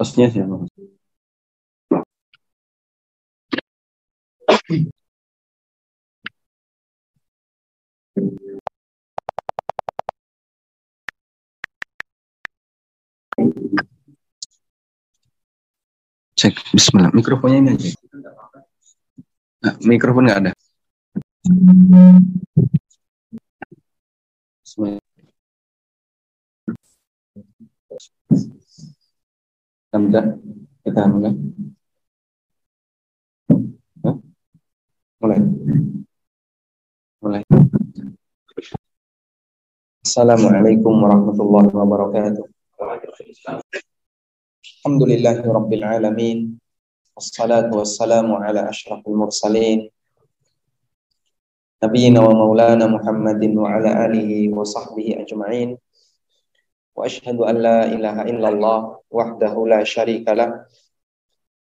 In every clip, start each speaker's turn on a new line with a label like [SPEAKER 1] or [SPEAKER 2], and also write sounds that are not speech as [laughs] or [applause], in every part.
[SPEAKER 1] Hostnya siapa? Cek, bismillah. Mikrofonnya ini aja. Nah, mikrofon nggak ada. Bismillah. Kita kita mulai. Hah? Mulai. Mulai. Assalamualaikum warahmatullahi wabarakatuh. Alhamdulillahi rabbil alamin. Wassalatu wassalamu ala ashrafil mursalin. Nabiyyina wa maulana Muhammadin wa ala alihi wa sahbihi ajma'in. وأشهد أن لا إله إلا الله وحده لا شريك له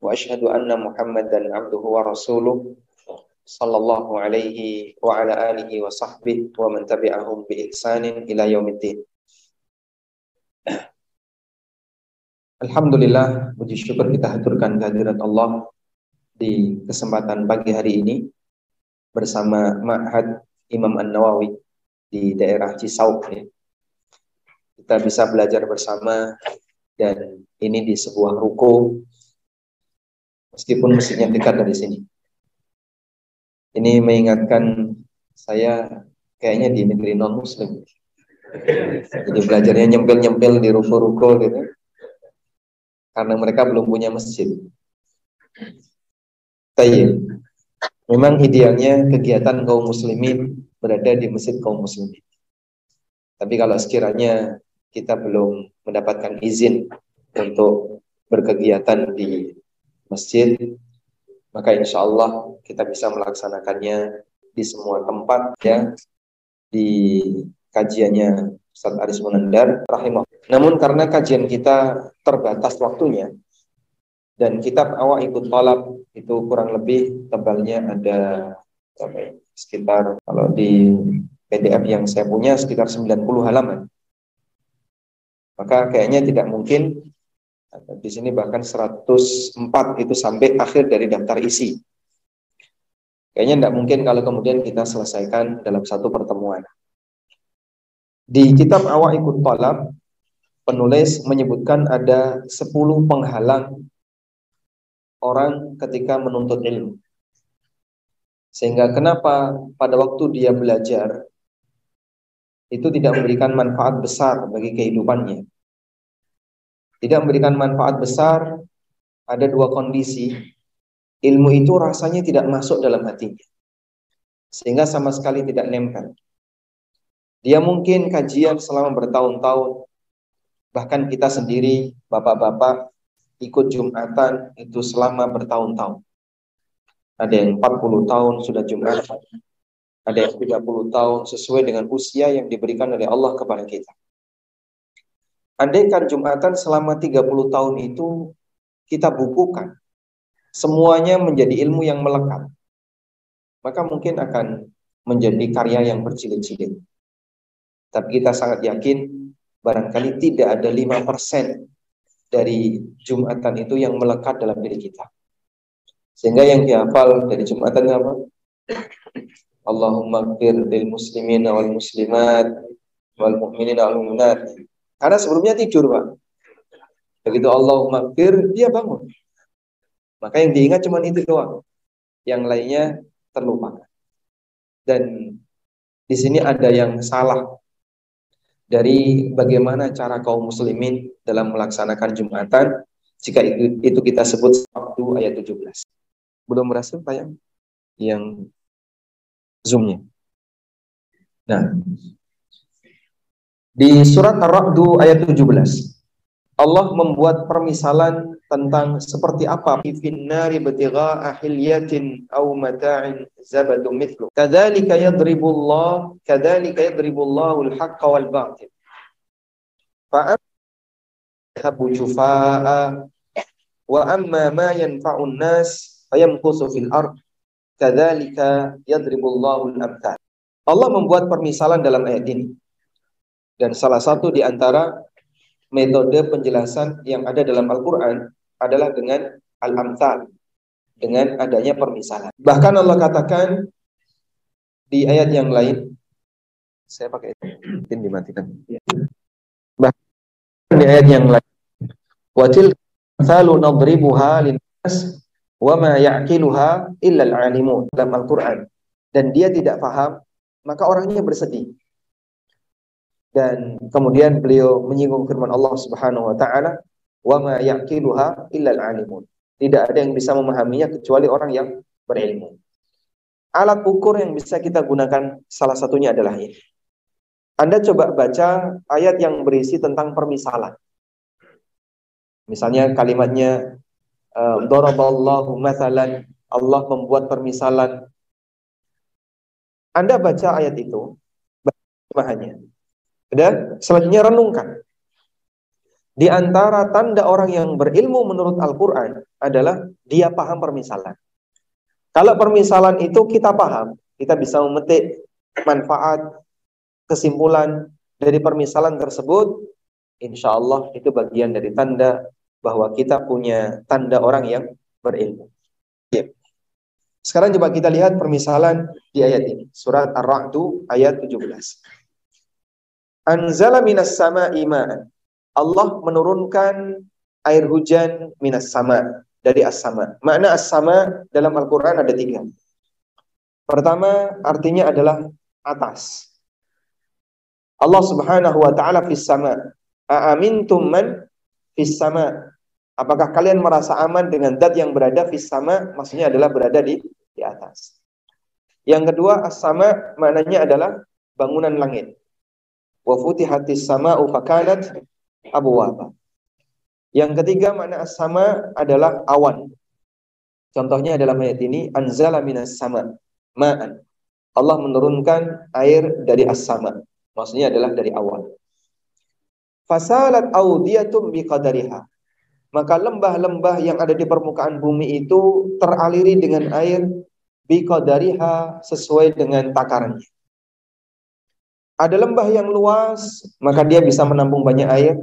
[SPEAKER 1] وأشهد أن محمدا عبده ورسوله صلى الله عليه وعلى آله وصحبه ومن تبعهم بإحسان إلى يوم الدين Alhamdulillah, puji syukur kita haturkan kehadiran Allah di kesempatan pagi hari ini bersama Ma'had Imam An-Nawawi di daerah Cisauk ya, kita bisa belajar bersama dan ini di sebuah ruko meskipun mesinnya dekat dari sini. Ini mengingatkan saya kayaknya di negeri non muslim. Jadi belajarnya nyempil-nyempil di ruko-ruko gitu. Karena mereka belum punya masjid. Tapi memang idealnya kegiatan kaum muslimin berada di masjid kaum muslimin. Tapi kalau sekiranya kita belum mendapatkan izin untuk berkegiatan di masjid, maka insya Allah kita bisa melaksanakannya di semua tempat ya di kajiannya Ustaz Aris Munandar rahimah. Namun karena kajian kita terbatas waktunya dan kitab awal ikut talab itu kurang lebih tebalnya ada ya, sekitar kalau di PDF yang saya punya sekitar 90 halaman. Maka kayaknya tidak mungkin di sini bahkan 104 itu sampai akhir dari daftar isi. Kayaknya tidak mungkin kalau kemudian kita selesaikan dalam satu pertemuan. Di kitab awal ikut talab, penulis menyebutkan ada 10 penghalang orang ketika menuntut ilmu. Sehingga kenapa pada waktu dia belajar itu tidak memberikan manfaat besar bagi kehidupannya. Tidak memberikan manfaat besar, ada dua kondisi. Ilmu itu rasanya tidak masuk dalam hatinya. Sehingga sama sekali tidak nempel. Dia mungkin kajian selama bertahun-tahun. Bahkan kita sendiri, bapak-bapak, ikut Jumatan itu selama bertahun-tahun. Ada yang 40 tahun sudah Jumatan, ada yang 30 tahun sesuai dengan usia yang diberikan oleh Allah kepada kita. Andaikan Jumatan selama 30 tahun itu kita bukukan, semuanya menjadi ilmu yang melekat, maka mungkin akan menjadi karya yang berjilid-jilid. Tapi kita sangat yakin barangkali tidak ada 5% dari Jumatan itu yang melekat dalam diri kita. Sehingga yang dihafal dari Jumatan apa? Allahumma gfir lil muslimin wal muslimat wal mu'minin wal mu'minat. Karena sebelumnya tidur, Pak. Begitu Allahumma gfir, dia bangun. Maka yang diingat cuma itu doang. Yang lainnya terlupakan. Dan di sini ada yang salah dari bagaimana cara kaum muslimin dalam melaksanakan Jumatan jika itu, itu kita sebut waktu ayat 17. Belum berhasil tayang yang zoomnya. Nah, di surat Ar-Ra'du ayat 17, Allah membuat permisalan tentang seperti apa finnari batigha'a hilyatin aw mata'in zabadun mithlu. Kadzalika yadribullah, kadzalika yadribullahu al-haqqa wal batil. Fa'amhabu jufa'a wa amma ma yanfa'un nas fayamkusu fil ard Kadzalika yadribullahu al-amthal. Allah membuat permisalan dalam ayat ini. Dan salah satu di antara metode penjelasan yang ada dalam Al-Qur'an adalah dengan al-amthal, dengan adanya permisalan. Bahkan Allah katakan di ayat yang lain, saya pakai ini dimatikan. Bahkan di ayat yang lain, watil linnas wa ma ya'qiluha illa al-alimun dalam Al-Qur'an. Dan dia tidak paham, maka orangnya bersedih. Dan kemudian beliau menyinggung firman Allah Subhanahu wa taala, "Wa ma yaqiluha illa al-alimun." Tidak ada yang bisa memahaminya kecuali orang yang berilmu. Alat ukur yang bisa kita gunakan salah satunya adalah ini. Anda coba baca ayat yang berisi tentang permisalan. Misalnya kalimatnya daraballahu mathalan Allah membuat permisalan. Anda baca ayat itu, bahannya. Dan selanjutnya renungkan. Di antara tanda orang yang berilmu menurut Al-Quran adalah dia paham permisalan. Kalau permisalan itu kita paham, kita bisa memetik manfaat, kesimpulan dari permisalan tersebut, insya Allah itu bagian dari tanda bahwa kita punya tanda orang yang berilmu. Ya. Sekarang coba kita lihat permisalan di ayat ini. Surat Ar-Ra'du ayat 17. Anzala minas sama iman. Allah menurunkan air hujan minas sama dari as-sama. Makna as-sama dalam Al-Quran ada tiga. Pertama artinya adalah atas. Allah subhanahu wa ta'ala fis sama. Aamintum man fis sama. Apakah kalian merasa aman dengan dat yang berada fis sama? Maksudnya adalah berada di di atas. Yang kedua as-sama maknanya adalah bangunan langit wa futihatis sama'u fakanat abwaba. Yang ketiga makna as-sama adalah awan. Contohnya dalam ayat ini anzala minas sama ma'an. Allah menurunkan air dari as-sama. Maksudnya adalah dari awan. Fasalat audiyatum biqadariha. Maka lembah-lembah yang ada di permukaan bumi itu teraliri dengan air biqadariha sesuai dengan takarannya. Ada lembah yang luas, maka dia bisa menampung banyak air.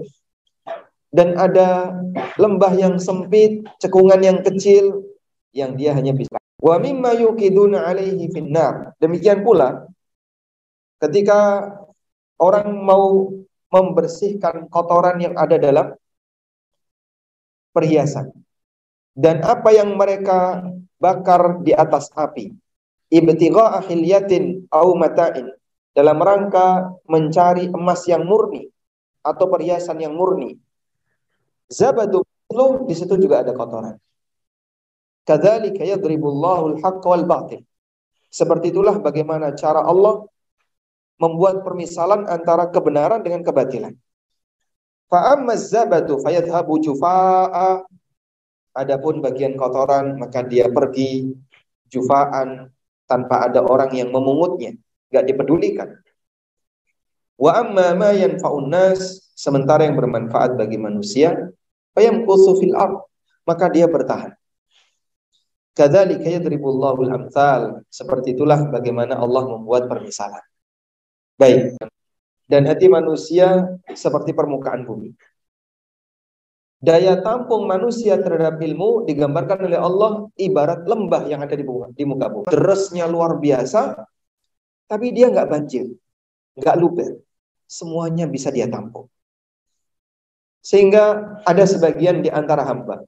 [SPEAKER 1] Dan ada lembah yang sempit, cekungan yang kecil, yang dia hanya bisa. Wa mimma yuqiduna alaihi finnar. Demikian pula, ketika orang mau membersihkan kotoran yang ada dalam perhiasan. Dan apa yang mereka bakar di atas api. Ibtigha'a hilyatin au mata'in dalam rangka mencari emas yang murni atau perhiasan yang murni. Zabadu di situ juga ada kotoran. Kadzalika yadribullahu al-haqq wal batil. Seperti itulah bagaimana cara Allah membuat permisalan antara kebenaran dengan kebatilan. Fa amma zabadu fayadhhabu jufaa. Adapun bagian kotoran maka dia pergi jufaan tanpa ada orang yang memungutnya nggak dipedulikan. Wa amma ma yanfa'un sementara yang bermanfaat bagi manusia fayamkusu fil ard maka dia bertahan. Kadzalika yadribullahu al-amthal seperti itulah bagaimana Allah membuat permisalan. Baik. Dan hati manusia seperti permukaan bumi. Daya tampung manusia terhadap ilmu digambarkan oleh Allah ibarat lembah yang ada di, di muka bumi. Derasnya luar biasa, tapi dia nggak banjir, nggak luber. Semuanya bisa dia tampung. Sehingga ada sebagian di antara hamba.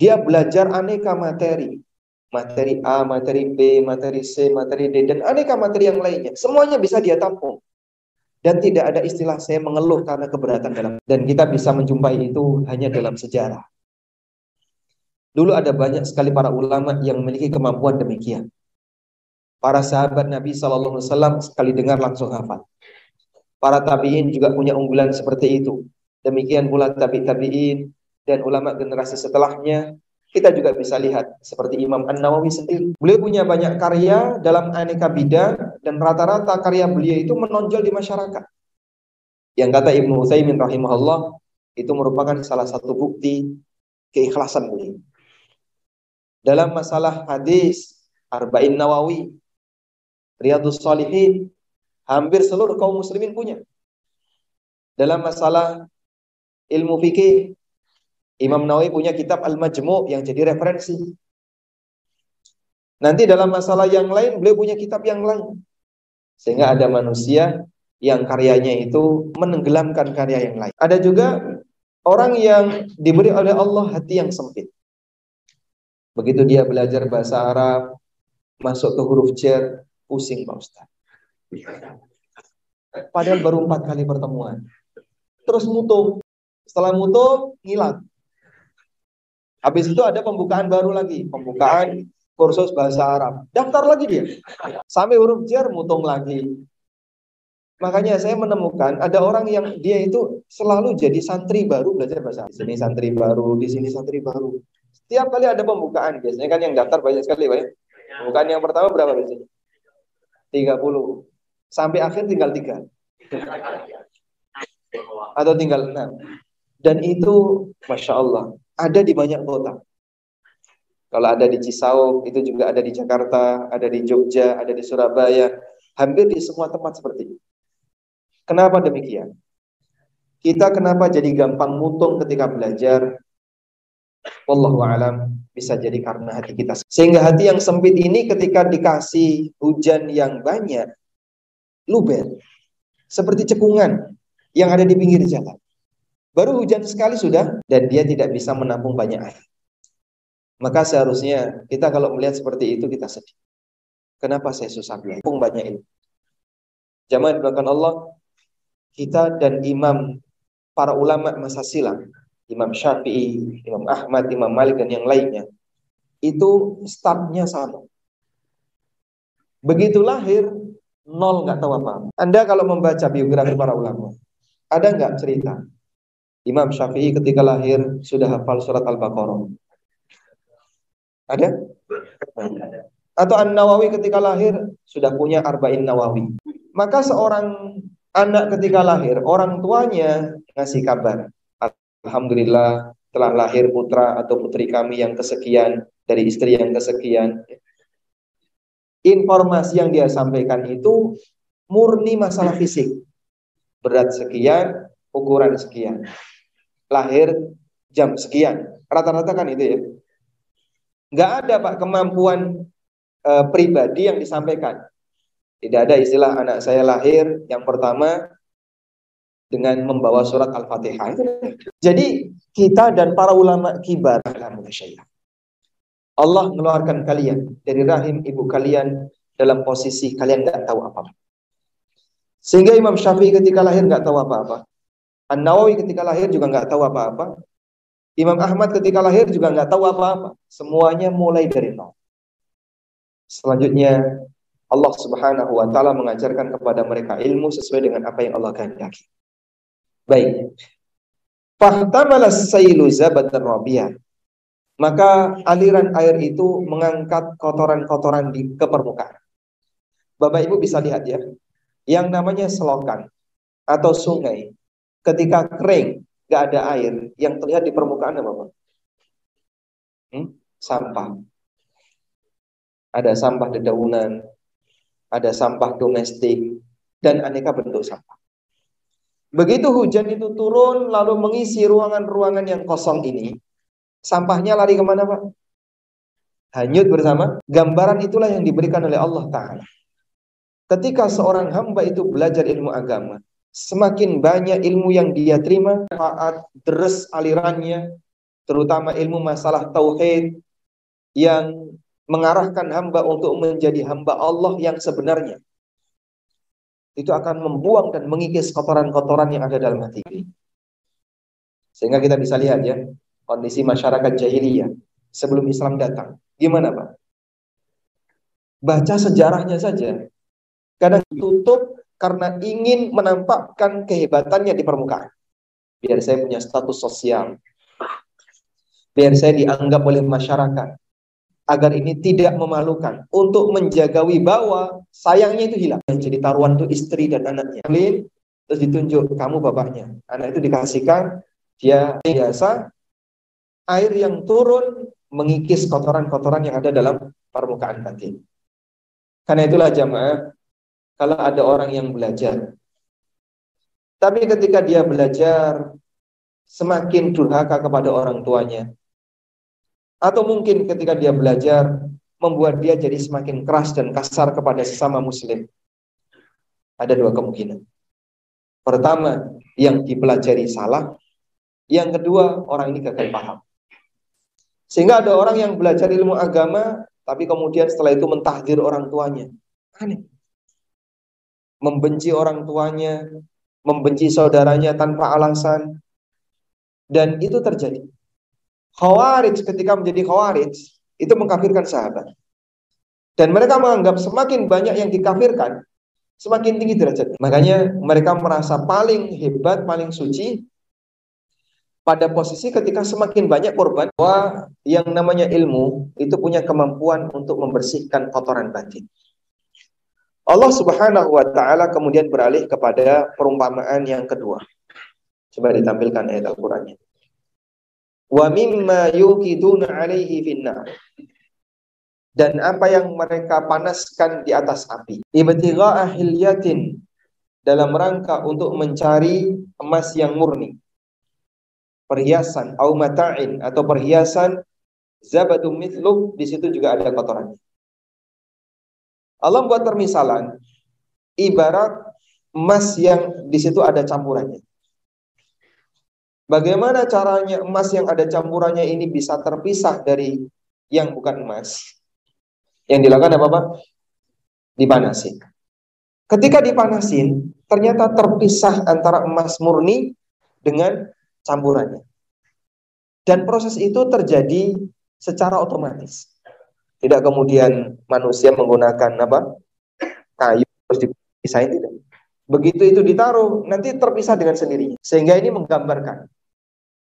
[SPEAKER 1] Dia belajar aneka materi. Materi A, materi B, materi C, materi D, dan aneka materi yang lainnya. Semuanya bisa dia tampung. Dan tidak ada istilah saya mengeluh karena keberatan dalam. Dan kita bisa menjumpai itu hanya dalam sejarah. Dulu ada banyak sekali para ulama yang memiliki kemampuan demikian. Para sahabat Nabi Shallallahu Alaihi sekali dengar langsung hafal. Para tabiin juga punya unggulan seperti itu. Demikian pula tabi tabiin dan ulama generasi setelahnya. Kita juga bisa lihat seperti Imam An Nawawi sendiri. Beliau punya banyak karya dalam aneka bidang dan rata-rata karya beliau itu menonjol di masyarakat. Yang kata Ibnu Utsaimin rahimahullah itu merupakan salah satu bukti keikhlasan beliau. Dalam masalah hadis Arba'in Nawawi Riyadus Salihin, hampir seluruh kaum muslimin punya. Dalam masalah ilmu fikih. Imam Nawawi punya kitab Al-Majmu' yang jadi referensi. Nanti dalam masalah yang lain beliau punya kitab yang lain. Sehingga ada manusia yang karyanya itu menenggelamkan karya yang lain. Ada juga orang yang diberi oleh Allah hati yang sempit. Begitu dia belajar bahasa Arab, masuk ke huruf cer, pusing Pak Ustaz. Padahal baru empat kali pertemuan. Terus mutu. Setelah mutu, ngilang. Habis itu ada pembukaan baru lagi. Pembukaan kursus bahasa Arab. Daftar lagi dia. Sampai huruf jar mutung lagi. Makanya saya menemukan ada orang yang dia itu selalu jadi santri baru belajar bahasa. Di sini santri baru, di sini santri baru. Setiap kali ada pembukaan, biasanya kan yang daftar banyak sekali, Pak. Ya. Pembukaan yang pertama berapa biasanya? 30. Sampai akhir tinggal tiga. Atau tinggal enam. Dan itu, Masya Allah, ada di banyak kota. Kalau ada di Cisauk, itu juga ada di Jakarta, ada di Jogja, ada di Surabaya, hampir di semua tempat seperti itu. Kenapa demikian? Kita kenapa jadi gampang mutung ketika belajar? Wallahu alam bisa jadi karena hati kita. Sehingga hati yang sempit ini ketika dikasih hujan yang banyak, luber. Seperti cekungan yang ada di pinggir jalan. Baru hujan sekali sudah dan dia tidak bisa menampung banyak air. Maka seharusnya kita kalau melihat seperti itu kita sedih. Kenapa saya susah belajar? banyak ini. Jamaah belakang Allah, kita dan imam para ulama masa silam, Imam Syafi'i, Imam Ahmad, Imam Malik dan yang lainnya, itu startnya sama. Begitu lahir, nol nggak tahu apa. Anda kalau membaca biografi para ulama, ada nggak cerita? Imam Syafi'i ketika lahir sudah hafal surat Al-Baqarah. Ada? Atau An-Nawawi ketika lahir sudah punya Arba'in Nawawi. Maka seorang anak ketika lahir, orang tuanya ngasih kabar. Alhamdulillah telah lahir putra atau putri kami yang kesekian dari istri yang kesekian. Informasi yang dia sampaikan itu murni masalah fisik. Berat sekian, ukuran sekian. Lahir jam sekian. Rata-rata kan itu ya. Nggak ada Pak kemampuan e, pribadi yang disampaikan. Tidak ada istilah anak saya lahir yang pertama dengan membawa surat Al-Fatihah. Jadi kita dan para ulama kibar Allah mengeluarkan kalian dari rahim ibu kalian dalam posisi kalian nggak tahu apa-apa. Sehingga Imam Syafi'i ketika lahir nggak tahu apa-apa. An-Nawawi ketika lahir juga nggak tahu apa-apa. Imam Ahmad ketika lahir juga nggak tahu apa-apa. Semuanya mulai dari nol. Selanjutnya Allah Subhanahu wa taala mengajarkan kepada mereka ilmu sesuai dengan apa yang Allah kehendaki. Baik. Maka aliran air itu mengangkat kotoran-kotoran di ke permukaan. Bapak Ibu bisa lihat ya. Yang namanya selokan atau sungai ketika kering nggak ada air, yang terlihat di permukaan apa, Pak? Hmm? Sampah. Ada sampah dedaunan, ada sampah domestik, dan aneka bentuk sampah. Begitu hujan itu turun lalu mengisi ruangan-ruangan yang kosong ini, sampahnya lari ke mana Pak? Hanyut bersama. Gambaran itulah yang diberikan oleh Allah Ta'ala. Ketika seorang hamba itu belajar ilmu agama, semakin banyak ilmu yang dia terima, saat deres alirannya, terutama ilmu masalah tauhid yang mengarahkan hamba untuk menjadi hamba Allah yang sebenarnya. Itu akan membuang dan mengikis kotoran-kotoran yang ada dalam hati ini. Sehingga kita bisa lihat ya, kondisi masyarakat jahiliyah sebelum Islam datang. Gimana Pak? Baca sejarahnya saja. Kadang tutup karena ingin menampakkan kehebatannya di permukaan. Biar saya punya status sosial. Biar saya dianggap oleh masyarakat. Agar ini tidak memalukan. Untuk menjaga wibawa, sayangnya itu hilang. Jadi taruhan itu istri dan anaknya. Terus ditunjuk, kamu bapaknya. Anak itu dikasihkan, dia biasa, air yang turun mengikis kotoran-kotoran yang ada dalam permukaan batin. Karena itulah jamaah, kalau ada orang yang belajar. Tapi ketika dia belajar semakin durhaka kepada orang tuanya. Atau mungkin ketika dia belajar membuat dia jadi semakin keras dan kasar kepada sesama muslim. Ada dua kemungkinan. Pertama, yang dipelajari salah. Yang kedua, orang ini gagal paham. Sehingga ada orang yang belajar ilmu agama, tapi kemudian setelah itu mentahdir orang tuanya. Aneh. Membenci orang tuanya, membenci saudaranya tanpa alasan. Dan itu terjadi. Khawarij ketika menjadi khawarij, itu mengkafirkan sahabat. Dan mereka menganggap semakin banyak yang dikafirkan, semakin tinggi derajatnya. Makanya mereka merasa paling hebat, paling suci pada posisi ketika semakin banyak korban bahwa yang namanya ilmu itu punya kemampuan untuk membersihkan kotoran batin. Allah Subhanahu wa taala kemudian beralih kepada perumpamaan yang kedua. Coba ditampilkan ayat Al-Qur'annya. Wa mimma yuqiduna alaihi finnar dan apa yang mereka panaskan di atas api. Ibtigha'a hilyatin dalam rangka untuk mencari emas yang murni. Perhiasan au mata'in atau perhiasan zabadum mithlu di situ juga ada kotorannya. Allah buat permisalan ibarat emas yang di situ ada campurannya. Bagaimana caranya emas yang ada campurannya ini bisa terpisah dari yang bukan emas? Yang dilakukan apa Pak? Dipanasin. Ketika dipanasin, ternyata terpisah antara emas murni dengan campurannya. Dan proses itu terjadi secara otomatis. Tidak kemudian manusia menggunakan apa? kayu terus dipisahin tidak. Begitu itu ditaruh, nanti terpisah dengan sendirinya. Sehingga ini menggambarkan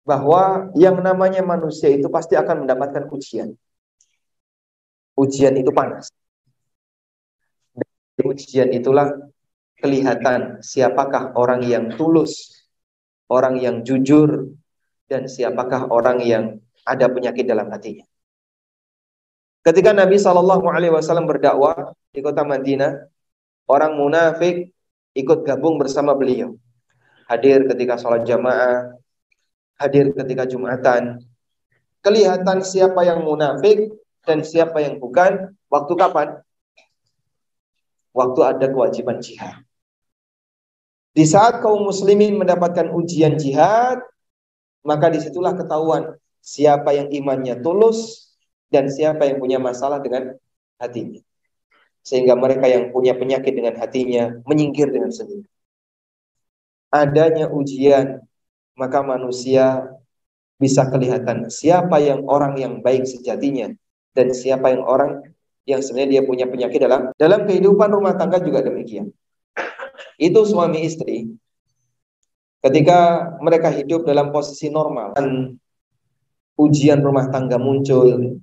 [SPEAKER 1] bahwa yang namanya manusia itu pasti akan mendapatkan ujian ujian itu panas. Dan ujian itulah kelihatan siapakah orang yang tulus, orang yang jujur, dan siapakah orang yang ada penyakit dalam hatinya. Ketika Nabi Shallallahu Alaihi Wasallam berdakwah di kota Madinah, orang munafik ikut gabung bersama beliau. Hadir ketika sholat jamaah, hadir ketika jumatan. Kelihatan siapa yang munafik dan siapa yang bukan. Waktu kapan? Waktu ada kewajiban jihad. Di saat kaum muslimin mendapatkan ujian jihad, maka di situlah ketahuan siapa yang imannya tulus dan siapa yang punya masalah dengan hatinya. Sehingga mereka yang punya penyakit dengan hatinya menyingkir dengan sendiri. Adanya ujian, maka manusia bisa kelihatan siapa yang orang yang baik sejatinya dan siapa yang orang yang sebenarnya dia punya penyakit dalam dalam kehidupan rumah tangga juga demikian. Itu suami istri ketika mereka hidup dalam posisi normal dan ujian rumah tangga muncul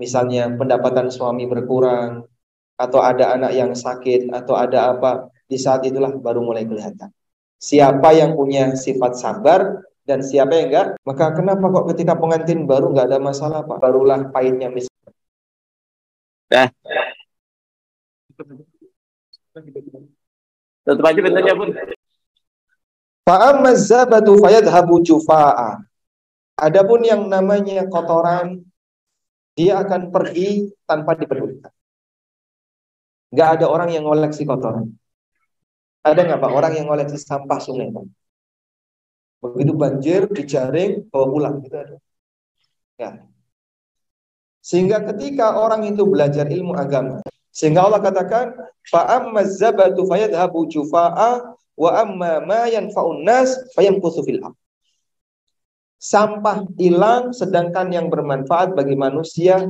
[SPEAKER 1] misalnya pendapatan suami berkurang atau ada anak yang sakit atau ada apa di saat itulah baru mulai kelihatan siapa yang punya sifat sabar dan siapa yang enggak maka kenapa kok ketika pengantin baru enggak ada masalah Pak barulah pahitnya mis
[SPEAKER 2] Nah. Tutup aja pintunya pun.
[SPEAKER 1] Fa'amma zabatu fayadhabu jufa'a. Adapun yang namanya kotoran dia akan pergi tanpa dipedulikan. Enggak ada orang yang ngoleksi kotoran. Ada nggak Pak orang yang ngoleksi sampah sungai Pak? Begitu banjir, dijaring, bawa pulang. Gitu ada. Ya. Sehingga ketika orang itu belajar ilmu agama, sehingga Allah katakan, amma zabatu fayadhabu jufa'a wa amma ma yanfa'un nas fayamkuthu fil Sampah hilang sedangkan yang bermanfaat bagi manusia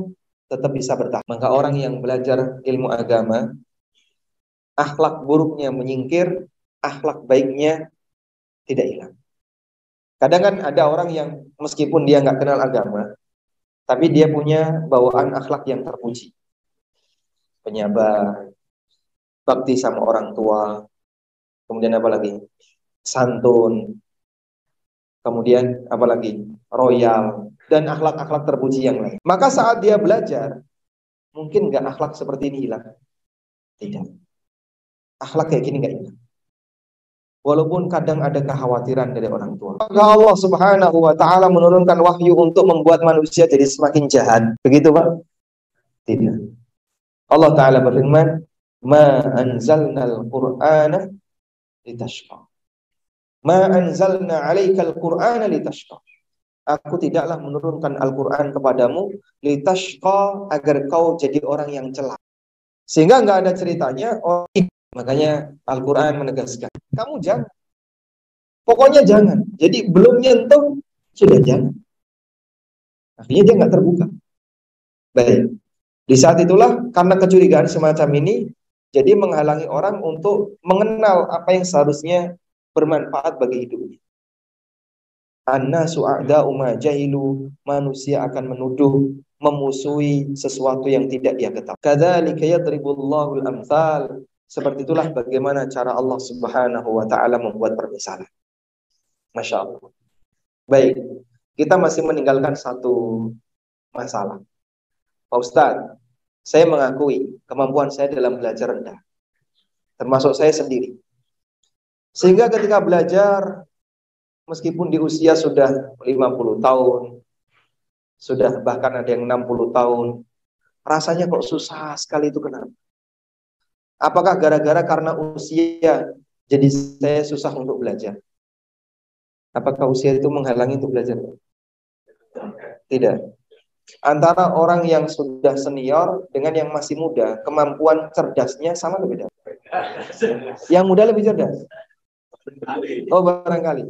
[SPEAKER 1] tetap bisa bertahan. Maka orang yang belajar ilmu agama, akhlak buruknya menyingkir, akhlak baiknya tidak hilang. Kadang kan ada orang yang meskipun dia nggak kenal agama, tapi dia punya bawaan akhlak yang terpuji. Penyabar, bakti sama orang tua, kemudian apa lagi? Santun, kemudian apa lagi? Royal, dan akhlak-akhlak terpuji yang lain. Maka saat dia belajar, mungkin nggak akhlak seperti ini hilang. Tidak. Akhlak kayak gini nggak hilang. walaupun kadang ada kekhawatiran dari orang tua. Maka Allah Subhanahu wa taala menurunkan wahyu untuk membuat manusia jadi semakin jahat. Begitu, Pak? Tidak. Allah taala berfirman, "Ma anzalnal Qur'ana litashqa." Ma anzalna 'alaikal Qur'ana litashqa. Aku tidaklah menurunkan Al-Quran kepadamu litashqa agar kau jadi orang yang celaka. Sehingga nggak ada ceritanya. Oh, makanya Al-Quran menegaskan, kamu jangan. Pokoknya jangan. Jadi belum nyentuh sudah jangan. Akhirnya dia nggak terbuka. Baik. Di saat itulah karena kecurigaan semacam ini, jadi menghalangi orang untuk mengenal apa yang seharusnya bermanfaat bagi hidupnya. Annasu a'da'u ma jahilu, manusia akan menuduh, memusuhi sesuatu yang tidak dia ketahui. Kadzalika yadribullahu al-amsal. Seperti itulah bagaimana cara Allah Subhanahu wa taala membuat permisalan. Masya Allah. Baik, kita masih meninggalkan satu masalah. Pak Ustadz, saya mengakui kemampuan saya dalam belajar rendah. Termasuk saya sendiri. Sehingga ketika belajar meskipun di usia sudah 50 tahun, sudah bahkan ada yang 60 tahun, rasanya kok susah sekali itu kenapa? Apakah gara-gara karena usia jadi saya susah untuk belajar? Apakah usia itu menghalangi untuk belajar? Tidak. Antara orang yang sudah senior dengan yang masih muda, kemampuan cerdasnya sama lebih beda. Yang muda lebih cerdas. Oh barangkali.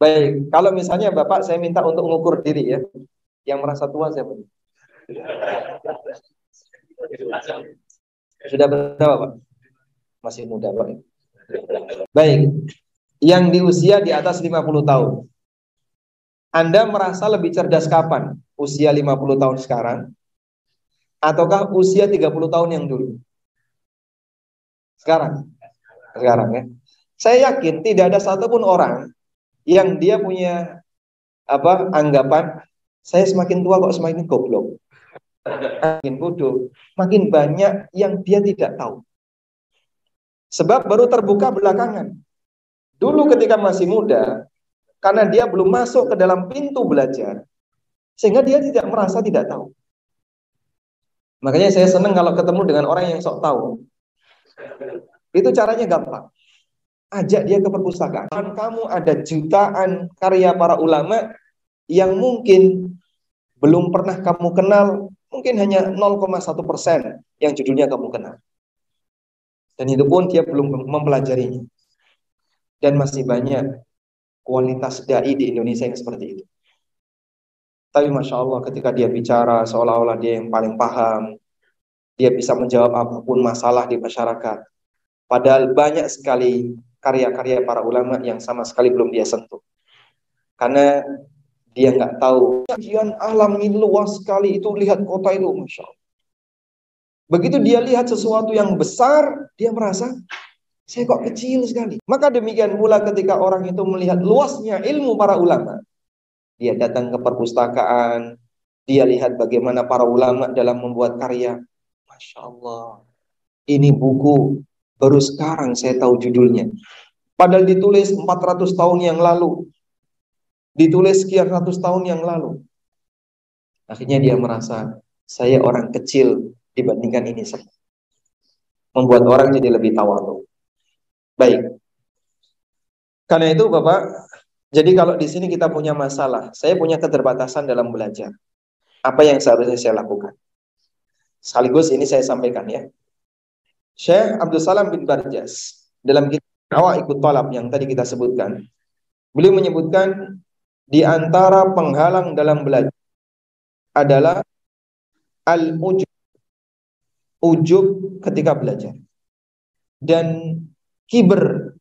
[SPEAKER 1] Baik, kalau misalnya Bapak saya minta untuk mengukur diri ya. Yang merasa tua siapa? Sudah berapa Pak? Masih muda Pak. Baik. Yang di usia di atas 50 tahun. Anda merasa lebih cerdas kapan? Usia 50 tahun sekarang? Ataukah usia 30 tahun yang dulu? Sekarang. Sekarang ya. Saya yakin tidak ada satupun orang yang dia punya apa anggapan saya semakin tua kok semakin goblok. Makin bodoh makin banyak yang dia tidak tahu. Sebab baru terbuka belakangan. Dulu ketika masih muda karena dia belum masuk ke dalam pintu belajar sehingga dia tidak merasa tidak tahu. Makanya saya senang kalau ketemu dengan orang yang sok tahu. Itu caranya gampang ajak dia ke perpustakaan. Kamu ada jutaan karya para ulama yang mungkin belum pernah kamu kenal, mungkin hanya 0,1 persen yang judulnya kamu kenal. Dan itu pun dia belum mempelajarinya. Dan masih banyak kualitas dai di Indonesia yang seperti itu. Tapi Masya Allah ketika dia bicara seolah-olah dia yang paling paham, dia bisa menjawab apa pun masalah di masyarakat. Padahal banyak sekali karya-karya para ulama yang sama sekali belum dia sentuh. Karena dia nggak tahu. Kajian alam ini luas sekali itu lihat kota itu, masya Allah. Begitu dia lihat sesuatu yang besar, dia merasa saya kok kecil sekali. Maka demikian pula ketika orang itu melihat luasnya ilmu para ulama, dia datang ke perpustakaan, dia lihat bagaimana para ulama dalam membuat karya. Masya Allah, ini buku Baru sekarang saya tahu judulnya. Padahal ditulis 400 tahun yang lalu. Ditulis sekian ratus tahun yang lalu. Akhirnya dia merasa, saya orang kecil dibandingkan ini semua. Membuat orang jadi lebih tawadhu. Baik. Karena itu Bapak, jadi kalau di sini kita punya masalah, saya punya keterbatasan dalam belajar. Apa yang seharusnya saya lakukan? Sekaligus ini saya sampaikan ya. Syekh Abdul Salam bin Barjas dalam kitab Awal ikut talab yang tadi kita sebutkan, beliau menyebutkan di antara penghalang dalam belajar adalah al-ujub ujub ketika belajar dan kiber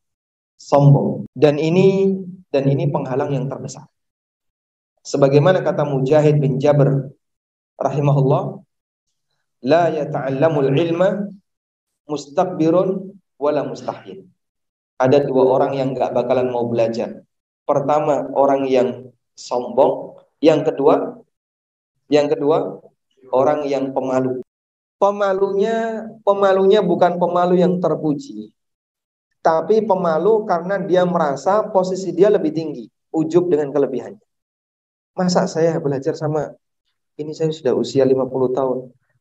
[SPEAKER 1] sombong. Dan ini dan ini penghalang yang terbesar. Sebagaimana kata Mujahid bin Jabr rahimahullah la yata'allamul ilma mustakbirun wala mustahil. Ada dua orang yang gak bakalan mau belajar. Pertama, orang yang sombong. Yang kedua, yang kedua, orang yang pemalu. Pemalunya, pemalunya bukan pemalu yang terpuji. tapi pemalu karena dia merasa posisi dia lebih tinggi, ujub dengan kelebihannya. Masa saya belajar sama ini saya sudah usia 50 tahun.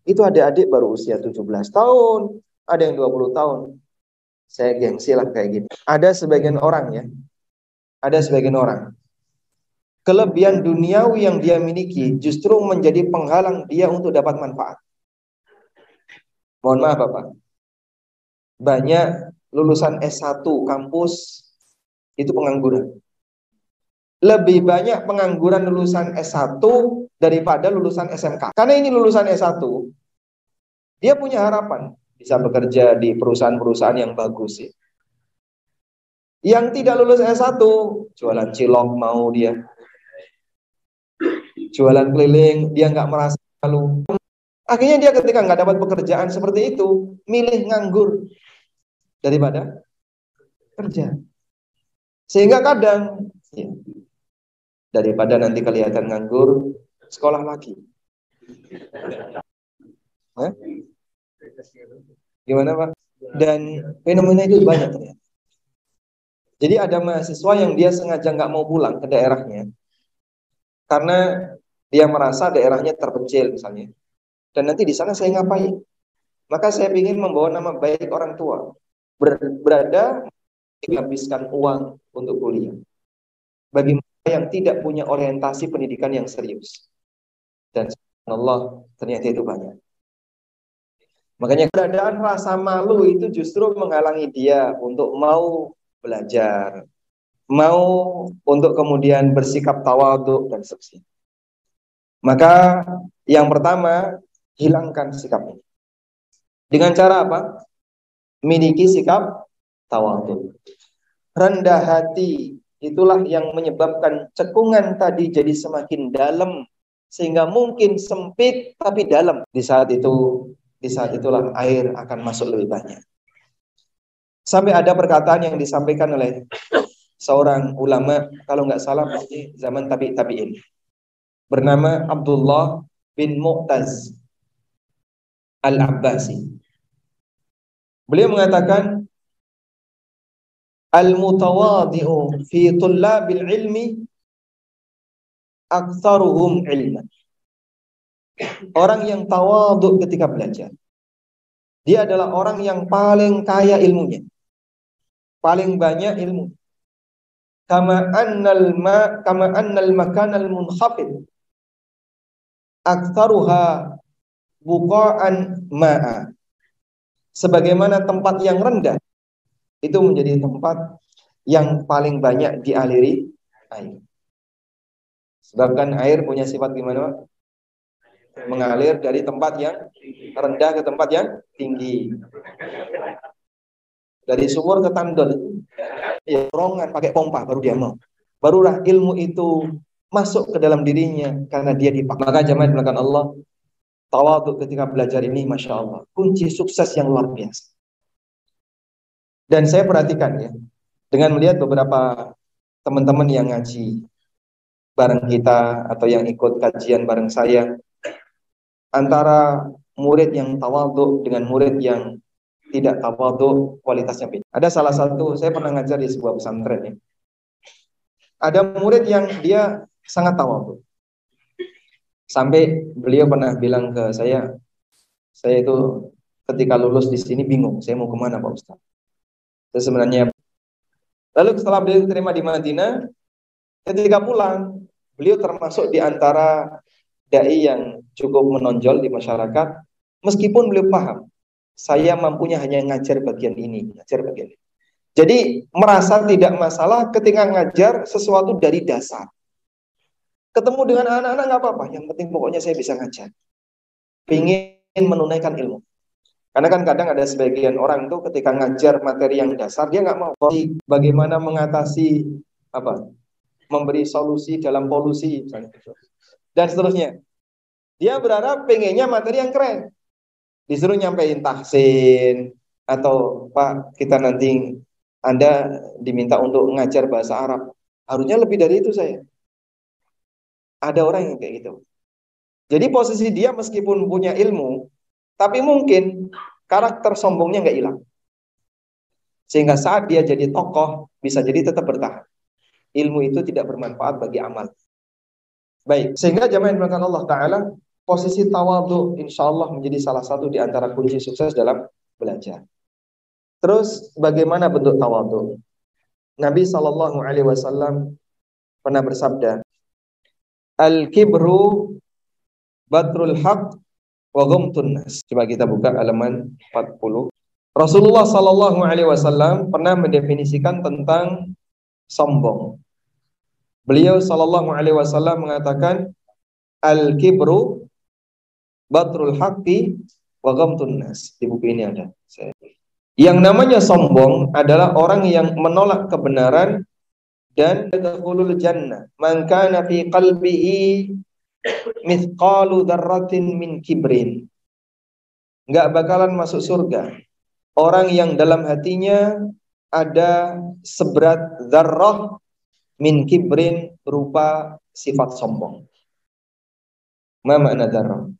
[SPEAKER 1] Itu adik-adik baru usia 17 tahun, ada yang 20 tahun. Saya gengsi lah kayak gitu. Ada sebagian orang ya, ada sebagian orang. Kelebihan duniawi yang dia miliki justru menjadi penghalang dia untuk dapat manfaat. Mohon maaf Bapak. Banyak lulusan S1 kampus itu pengangguran. Lebih banyak pengangguran lulusan S1 daripada lulusan SMK. Karena ini lulusan S1, dia punya harapan bisa bekerja di perusahaan-perusahaan yang bagus ya. Yang tidak lulus S1, jualan cilok mau dia. Jualan keliling, dia nggak merasa malu. Akhirnya dia ketika nggak dapat pekerjaan seperti itu, milih nganggur daripada kerja. Sehingga kadang ya, daripada nanti kelihatan nganggur, sekolah lagi. Hah? Gimana Pak? Dan fenomena itu banyak ternyata. Jadi ada mahasiswa yang dia sengaja nggak mau pulang ke daerahnya karena dia merasa daerahnya terpencil misalnya. Dan nanti di sana saya ngapain? Maka saya ingin membawa nama baik orang tua berada menghabiskan uang untuk kuliah. Bagi mereka yang tidak punya orientasi pendidikan yang serius. Dan Allah ternyata itu banyak. Makanya keberadaan rasa malu itu justru menghalangi dia untuk mau belajar, mau untuk kemudian bersikap tawaduk dan seterusnya. Maka yang pertama, hilangkan sikap ini. Dengan cara apa? Miliki sikap tawaduk. Rendah hati itulah yang menyebabkan cekungan tadi jadi semakin dalam sehingga mungkin sempit tapi dalam. Di saat itu di saat itulah air akan masuk lebih banyak. Sampai ada perkataan yang disampaikan oleh seorang ulama, kalau nggak salah di zaman tabi tabiin, bernama Abdullah bin Mu'taz al-Abbasi. Beliau mengatakan, Al-mutawadi'u fi tullabil ilmi aktsaruhum ilman. Orang yang tawaduk ketika belajar. Dia adalah orang yang paling kaya ilmunya. Paling banyak ilmu. Kama annal ma kama annal makan al munkhafid aktsaruha buqa'an ma'a. Sebagaimana tempat yang rendah itu menjadi tempat yang paling banyak dialiri air. Sebabkan air punya sifat gimana? Mengalir dari tempat yang rendah ke tempat yang tinggi. Dari sumur ke tandon. Ya, rongan pakai pompa baru dia mau. Barulah ilmu itu masuk ke dalam dirinya karena dia dipakai. Maka jamaah belakang Allah tawaduk ketika belajar ini Masya Allah. Kunci sukses yang luar biasa. Dan saya perhatikan ya, dengan melihat beberapa teman-teman yang ngaji bareng kita atau yang ikut kajian bareng saya, antara murid yang tawadhu dengan murid yang tidak tawadhu kualitasnya beda. Ada salah satu saya pernah ngajar di sebuah pesantren ya. Ada murid yang dia sangat tawadhu. Sampai beliau pernah bilang ke saya, saya itu ketika lulus di sini bingung, saya mau ke mana Pak Ustaz? Saya sebenarnya Lalu setelah beliau diterima di Madinah, ketika pulang, beliau termasuk di antara dai yang cukup menonjol di masyarakat, meskipun beliau paham, saya mampunya hanya ngajar bagian ini, ngajar bagian ini. Jadi merasa tidak masalah ketika ngajar sesuatu dari dasar. Ketemu dengan anak-anak nggak apa-apa, yang penting pokoknya saya bisa ngajar. Ingin menunaikan ilmu. Karena kan kadang ada sebagian orang tuh ketika ngajar materi yang dasar dia nggak mau bagaimana mengatasi apa memberi solusi dalam polusi misalnya dan seterusnya. Dia berharap pengennya materi yang keren. Disuruh nyampein tahsin atau Pak kita nanti Anda diminta untuk ngajar bahasa Arab. Harusnya lebih dari itu saya. Ada orang yang kayak gitu. Jadi posisi dia meskipun punya ilmu, tapi mungkin karakter sombongnya nggak hilang. Sehingga saat dia jadi tokoh, bisa jadi tetap bertahan. Ilmu itu tidak bermanfaat bagi amal. Baik, sehingga jamaah yang Allah Ta'ala, posisi tawadu insya Allah menjadi salah satu di antara kunci sukses dalam belajar. Terus bagaimana bentuk tawadu? Nabi Shallallahu Alaihi Wasallam pernah bersabda, Al kibru batrul haq wa nas. Coba kita buka halaman 40. Rasulullah Shallallahu Alaihi Wasallam pernah mendefinisikan tentang sombong. Beliau Shallallahu Alaihi Wasallam mengatakan al kibru batrul haqqi wa nas. Di buku ini ada. Saya yang namanya sombong adalah orang yang menolak kebenaran dan yadkhulul jannah. Man kana fi qalbihi mithqalu dzarratin min kibrin. Enggak bakalan masuk surga. Orang yang dalam hatinya ada seberat zarrah min kibrin berupa sifat sombong. Ma makna?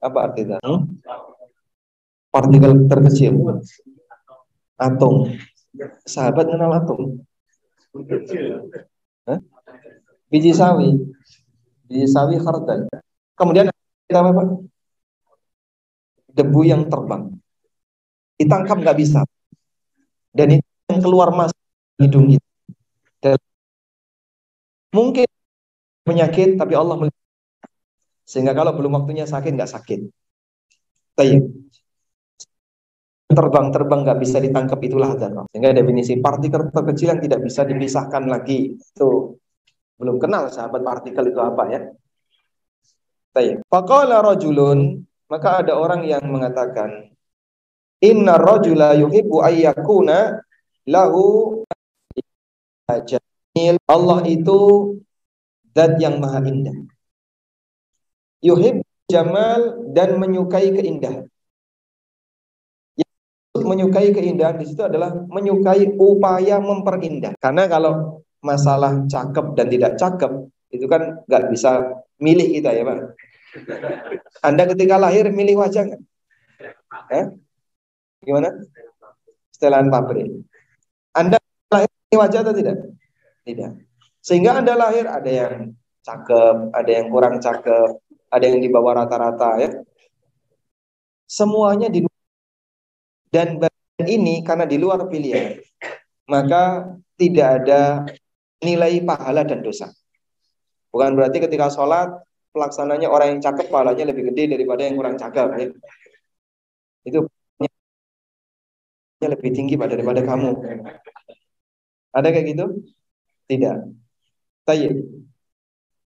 [SPEAKER 1] Apa arti? Hmm? Partikel terkecil atom. Sahabat kenal atom. Hah? Biji sawi. Biji sawi khardal. Kemudian kita apa? Debu yang terbang. Ditangkap nggak bisa. Dan itu yang keluar masuk hidung kita. Mungkin penyakit, tapi Allah melihat. Sehingga kalau belum waktunya sakit, nggak sakit. Terbang-terbang nggak bisa ditangkap itulah dzarrah. Sehingga definisi partikel terkecil yang tidak bisa dipisahkan lagi itu belum kenal sahabat partikel itu apa ya. Baik. Faqala rajulun maka ada orang yang mengatakan inna rajula yuhibbu ayyakuna lahu jamil. Allah itu zat yang maha indah. Yuhib jamal dan menyukai keindahan menyukai keindahan di situ adalah menyukai upaya memperindah. Karena kalau masalah cakep dan tidak cakep itu kan nggak bisa milih kita ya pak. Anda ketika lahir milih wajah nggak? Eh? Gimana? Setelan pabrik. Anda lahir milih wajah atau tidak? Tidak. Sehingga Anda lahir ada yang cakep, ada yang kurang cakep, ada yang di bawah rata-rata ya. Semuanya di dan bagian ini karena di luar pilihan, maka tidak ada nilai pahala dan dosa. Bukan berarti ketika sholat pelaksananya orang yang cakep pahalanya lebih gede daripada yang kurang cakep. Ya. Itu lebih tinggi daripada kamu. Ada kayak gitu? Tidak. Tayyib.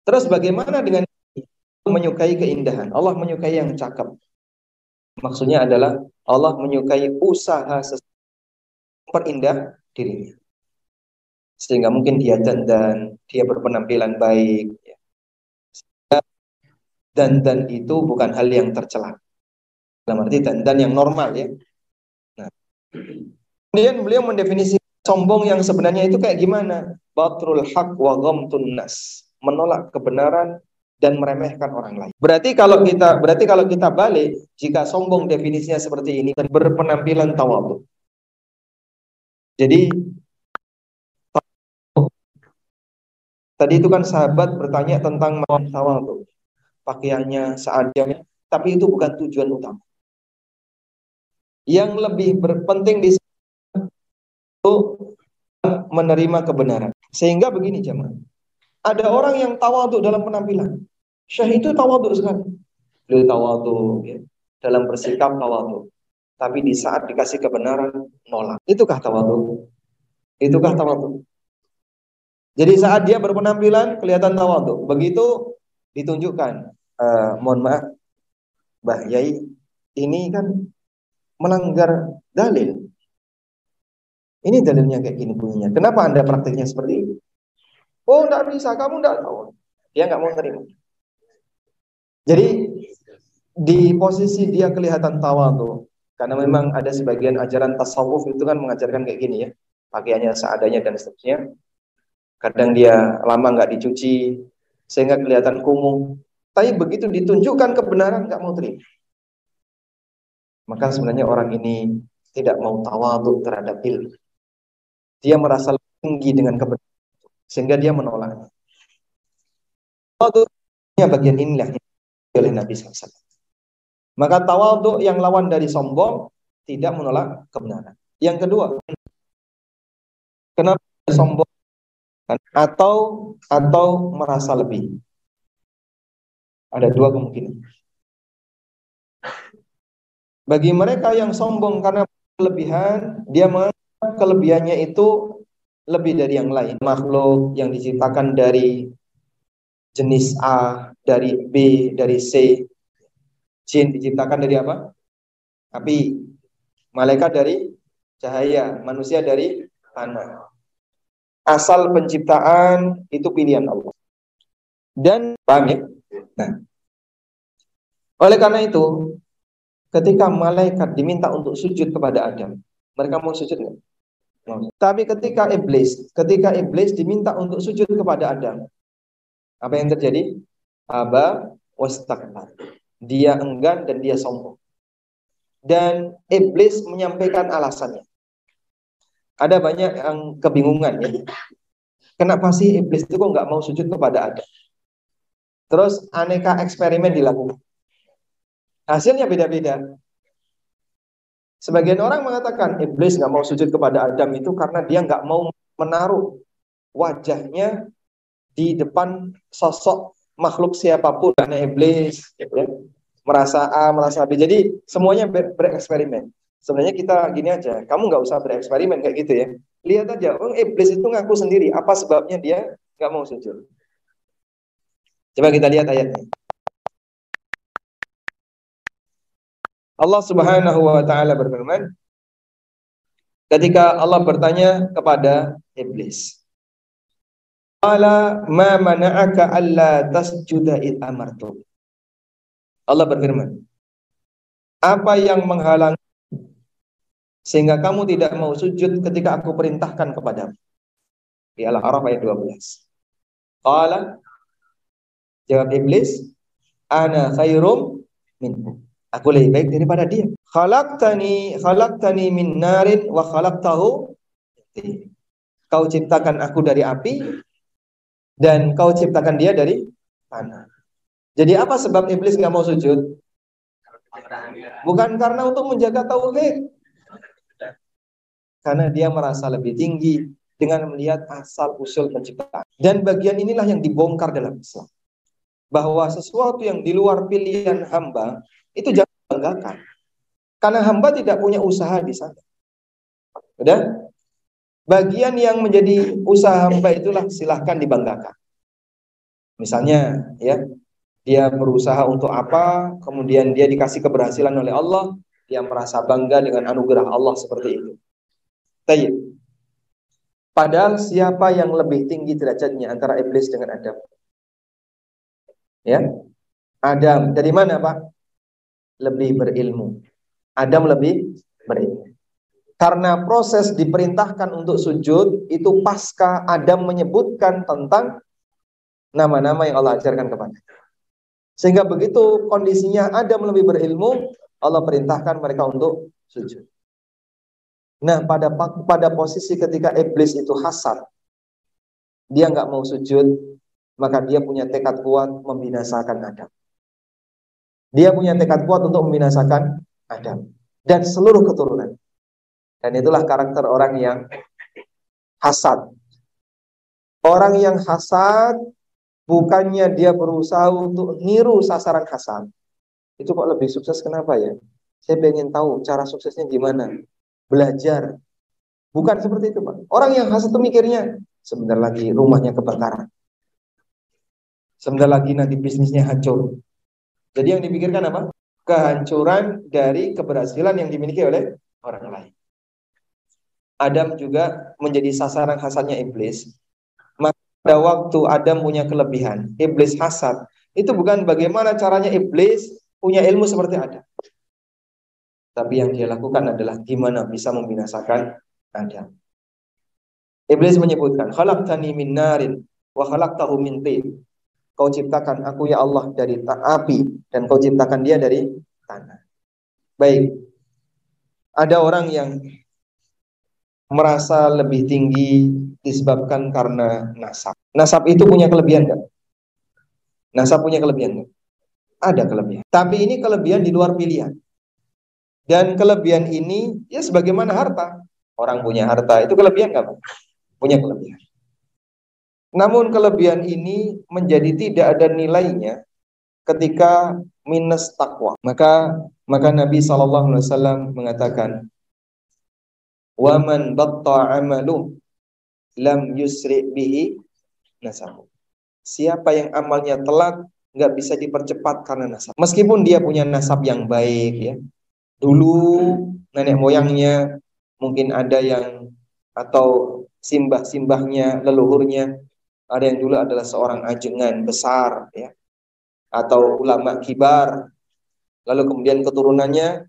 [SPEAKER 1] Terus bagaimana dengan menyukai keindahan? Allah menyukai yang cakep. Maksudnya adalah Allah menyukai usaha perindah dirinya. Sehingga mungkin dia dandan, dia berpenampilan baik. Dandan itu bukan hal yang tercela. Dalam arti dandan yang normal ya. Nah. Kemudian beliau mendefinisi sombong yang sebenarnya itu kayak gimana? Batrul haq wa ghamtun nas. Menolak kebenaran dan meremehkan orang lain. Berarti kalau kita berarti kalau kita balik jika sombong definisinya seperti ini dan berpenampilan tawadhu. Jadi tadi itu kan sahabat bertanya tentang tawadhu. Pakaiannya seadanya, tapi itu bukan tujuan utama. Yang lebih berpenting di itu menerima kebenaran. Sehingga begini jemaah. Ada orang yang tawadhu dalam penampilan. Syekh itu tawadhu sekali. Beliau tawadhu ya. dalam bersikap tawadhu. Tapi di saat dikasih kebenaran nolak. Itukah tawadhu? Itukah tawadhu? Jadi saat dia berpenampilan kelihatan tawadhu. Begitu ditunjukkan, uh, mohon maaf, Mbah Yai, ini kan melanggar dalil. Ini dalilnya kayak gini bunyinya. Kenapa Anda praktiknya seperti ini? Oh, enggak bisa, kamu enggak tahu. Dia enggak mau terima. Jadi di posisi dia kelihatan tuh, karena memang ada sebagian ajaran tasawuf itu kan mengajarkan kayak gini ya, pakaiannya seadanya dan seterusnya. Kadang dia lama nggak dicuci sehingga kelihatan kumuh. Tapi begitu ditunjukkan kebenaran nggak mau terima. Maka sebenarnya orang ini tidak mau tawadhu terhadap ilmu. Dia merasa tinggi dengan kebenaran sehingga dia menolak. Tawaduknya bagian inilah oleh Nabi SAW. Maka tawaduk yang lawan dari sombong tidak menolak kebenaran. Yang kedua, kenapa sombong atau atau merasa lebih? Ada dua kemungkinan. Bagi mereka yang sombong karena kelebihan, dia kelebihannya itu lebih dari yang lain. Makhluk yang diciptakan dari jenis A, dari B, dari C. Jin diciptakan dari apa? Api. Malaikat dari cahaya, manusia dari tanah. Asal penciptaan itu pilihan Allah. Dan paham ya? Nah, oleh karena itu, ketika malaikat diminta untuk sujud kepada Adam, mereka mau sujud nggak? Tapi ketika iblis, ketika iblis diminta untuk sujud kepada Adam, apa yang terjadi? Aba wastakbar. Dia enggan dan dia sombong. Dan iblis menyampaikan alasannya. Ada banyak yang kebingungan ya. Kenapa sih iblis itu kok nggak mau sujud kepada Adam? Terus aneka eksperimen dilakukan. Hasilnya beda-beda. Sebagian orang mengatakan iblis nggak mau sujud kepada Adam itu karena dia nggak mau menaruh wajahnya di depan sosok makhluk siapa pun karena iblis ya, merasa A, merasa B. Jadi semuanya ber bereksperimen. Sebenarnya kita gini aja, kamu nggak usah bereksperimen kayak gitu ya. Lihat aja, oh iblis itu ngaku sendiri. Apa sebabnya dia nggak mau sujud? Coba kita lihat ayatnya. Allah Subhanahu wa taala berfirman ketika Allah bertanya kepada iblis. Qala ma mana'aka alla tasjuda id amartu. Allah berfirman, apa yang menghalang sehingga kamu tidak mau sujud ketika aku perintahkan kepadamu? Di Al-A'raf ayat 12. Qala Jawab iblis, ana khairum minhu. Aku lebih baik daripada dia. Khalaqtani khalaqtani min narin wa khalaqtahu Kau ciptakan aku dari api dan kau ciptakan dia dari tanah. Jadi apa sebab iblis nggak mau sujud? Bukan karena untuk menjaga tauhid. Karena dia merasa lebih tinggi dengan melihat asal usul penciptaan. Dan bagian inilah yang dibongkar dalam Islam bahwa sesuatu yang di luar pilihan hamba itu jangan banggakan. Karena hamba tidak punya usaha di sana. Udah? Bagian yang menjadi usaha hamba itulah silahkan dibanggakan. Misalnya, ya, dia berusaha untuk apa, kemudian dia dikasih keberhasilan oleh Allah, dia merasa bangga dengan anugerah Allah seperti itu. Tayyip. Padahal siapa yang lebih tinggi derajatnya antara iblis dengan Adam? Ya. Adam dari mana, Pak? Lebih berilmu. Adam lebih berilmu. Karena proses diperintahkan untuk sujud itu pasca Adam menyebutkan tentang nama-nama yang Allah ajarkan kepada. Sehingga begitu kondisinya Adam lebih berilmu, Allah perintahkan mereka untuk sujud. Nah, pada pada posisi ketika iblis itu hasad, dia nggak mau sujud, maka dia punya tekad kuat membinasakan Adam. Dia punya tekad kuat untuk membinasakan Adam dan seluruh keturunan. Dan itulah karakter orang yang hasad. Orang yang hasad bukannya dia berusaha untuk niru sasaran hasad. Itu kok lebih sukses kenapa ya? Saya pengen tahu cara suksesnya gimana. Belajar. Bukan seperti itu, Pak. Orang yang hasad itu mikirnya sebentar lagi rumahnya kebakaran. Sebentar lagi nanti bisnisnya hancur. Jadi yang dipikirkan apa? Kehancuran dari keberhasilan yang dimiliki oleh orang lain. Adam juga menjadi sasaran hasadnya iblis. Maka pada waktu Adam punya kelebihan, iblis hasad. Itu bukan bagaimana caranya iblis punya ilmu seperti Adam. Tapi yang dia lakukan adalah gimana bisa membinasakan Adam. Iblis menyebutkan, "Khalaqtani min narin wa khalaqtahu min tin." Kau ciptakan aku ya Allah dari api dan kau ciptakan dia dari tanah. Baik. Ada orang yang merasa lebih tinggi disebabkan karena nasab. Nasab itu punya kelebihan kan? Nasab punya kelebihan kan? Ada kelebihan. Tapi ini kelebihan di luar pilihan. Dan kelebihan ini ya sebagaimana harta. Orang punya harta itu kelebihan nggak? Punya kelebihan. Namun kelebihan ini menjadi tidak ada nilainya ketika minus takwa. Maka maka Nabi SAW mengatakan, "Waman batta amalu lam yusri bihi nasabu." Siapa yang amalnya telat nggak bisa dipercepat karena nasab. Meskipun dia punya nasab yang baik ya. Dulu nenek moyangnya mungkin ada yang atau simbah-simbahnya, leluhurnya ada yang dulu adalah seorang ajengan besar ya atau ulama kibar. Lalu kemudian keturunannya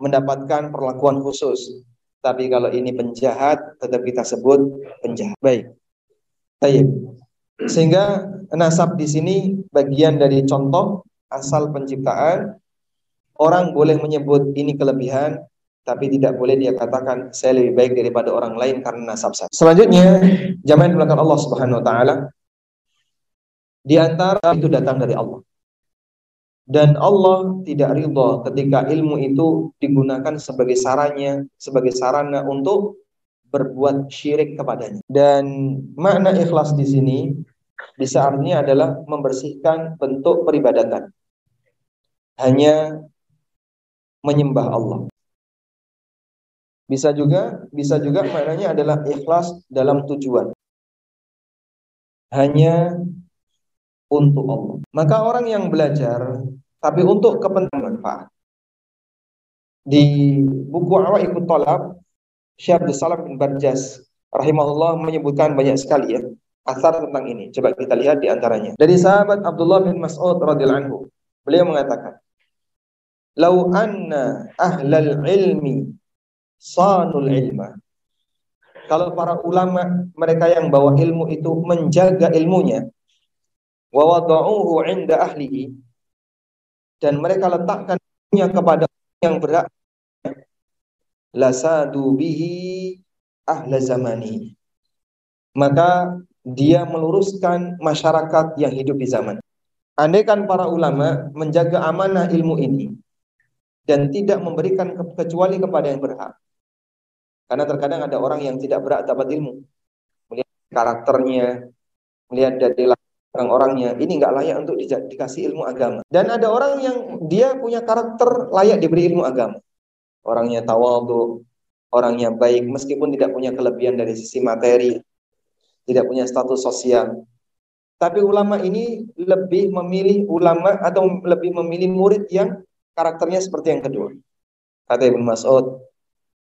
[SPEAKER 1] mendapatkan perlakuan khusus. Tapi kalau ini penjahat, tetap kita sebut penjahat. Baik. Baik. Sehingga nasab di sini bagian dari contoh asal penciptaan. Orang boleh menyebut ini kelebihan, tapi tidak boleh dia katakan saya lebih baik daripada orang lain karena nasab saya. Selanjutnya, jamaah yang Allah Subhanahu wa taala, di antara itu datang dari Allah. Dan Allah tidak ridho ketika ilmu itu digunakan sebagai saranya, sebagai sarana untuk berbuat syirik kepadanya. Dan makna ikhlas di sini bisa artinya adalah membersihkan bentuk peribadatan. Hanya menyembah Allah. Bisa juga bisa juga maknanya adalah ikhlas dalam tujuan. Hanya untuk Allah. Maka orang yang belajar tapi untuk kepentingan manfaat. Di buku Awaikut Talab, Syekh Abdul Salam bin Barjas rahimahullah menyebutkan banyak sekali ya asar tentang ini. Coba kita lihat di antaranya. Dari sahabat Abdullah bin Mas'ud radhiyallahu anhu, beliau mengatakan, "Lau anna ahlal ilmi sanul ilma." Kalau para ulama mereka yang bawa ilmu itu menjaga ilmunya, wa wada'uhu 'inda ahlihi dan mereka letakkan ilmunya kepada yang berak lasadu bihi ahla zamani. Maka dia meluruskan masyarakat yang hidup di zaman. Andaikan para ulama menjaga amanah ilmu ini dan tidak memberikan kecuali kepada yang berhak karena terkadang ada orang yang tidak berhak dapat ilmu melihat karakternya melihat dari orang-orangnya ini nggak layak untuk di, dikasih ilmu agama. Dan ada orang yang dia punya karakter layak diberi ilmu agama. Orangnya tawadu, orangnya baik meskipun tidak punya kelebihan dari sisi materi, tidak punya status sosial. Tapi ulama ini lebih memilih ulama atau lebih memilih murid yang karakternya seperti yang kedua. Kata Ibn Mas'ud,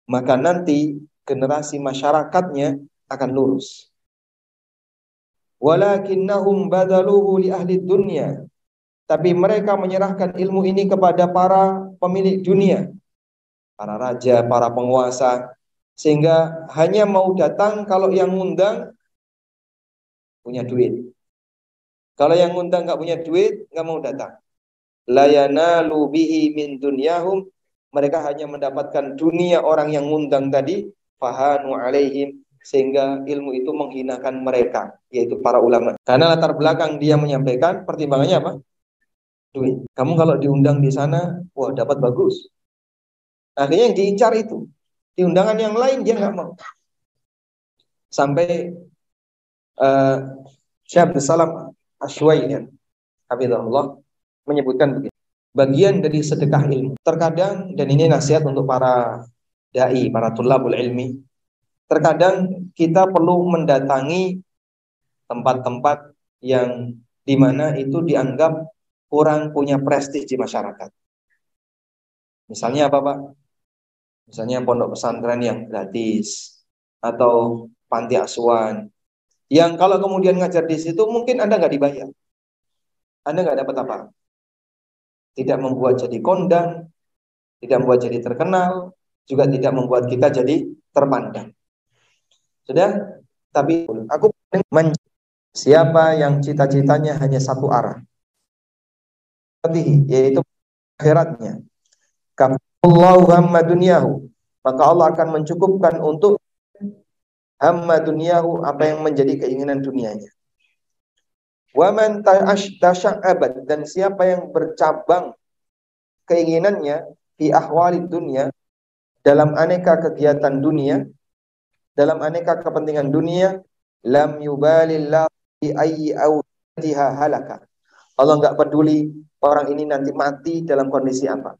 [SPEAKER 1] maka nanti generasi masyarakatnya akan lurus. Walakinnahum badaluhu li ahli dunya. Tapi mereka menyerahkan ilmu ini kepada para pemilik dunia para raja para penguasa sehingga hanya mau datang kalau yang ngundang punya duit. Kalau yang ngundang nggak punya duit nggak mau datang. Layana lubihi min dunyahum mereka hanya mendapatkan dunia orang yang ngundang tadi fahanu alaihim sehingga ilmu itu menghinakan mereka, yaitu para ulama. Karena latar belakang dia menyampaikan pertimbangannya apa? Duit. Kamu kalau diundang di sana, wah dapat bagus. Akhirnya yang diincar itu. Di undangan yang lain dia nggak mau. Sampai uh, Syekh Abdul Salam Habibullah, menyebutkan begitu. Bagian dari sedekah ilmu. Terkadang, dan ini nasihat untuk para da'i, para tulabul ilmi, terkadang kita perlu mendatangi tempat-tempat yang di mana itu dianggap kurang punya prestis di masyarakat. Misalnya apa Pak? Misalnya pondok pesantren yang gratis atau panti asuhan yang kalau kemudian ngajar di situ mungkin Anda nggak dibayar. Anda nggak dapat apa? Tidak membuat jadi kondang, tidak membuat jadi terkenal, juga tidak membuat kita jadi terpandang. Sudah? Tapi aku siapa yang cita-citanya hanya satu arah. Yaitu akhiratnya. Allahu hamma dunyahu. Maka Allah akan mencukupkan untuk hamma dunyahu apa yang menjadi keinginan dunianya. Wa man tasya'abat dan siapa yang bercabang keinginannya di ahwali dunia dalam aneka kegiatan dunia, dalam aneka kepentingan dunia, lam yubalillah bi ayyi halaka. Allah nggak peduli orang ini nanti mati dalam kondisi apa.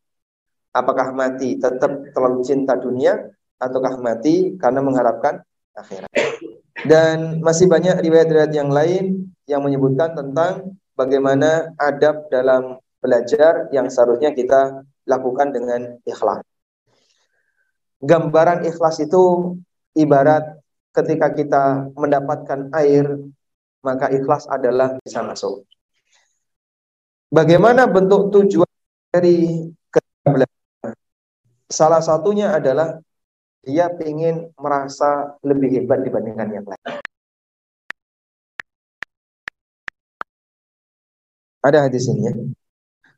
[SPEAKER 1] Apakah mati tetap terlalu cinta dunia ataukah mati karena mengharapkan akhirat. Dan masih banyak riwayat-riwayat yang lain yang menyebutkan tentang bagaimana adab dalam belajar yang seharusnya kita lakukan dengan ikhlas. Gambaran ikhlas itu ibarat ketika kita mendapatkan air, maka ikhlas adalah bisa masuk. Bagaimana bentuk tujuan dari belajar? Salah satunya adalah dia ingin merasa lebih hebat dibandingkan yang lain. Ada hadis ini ya.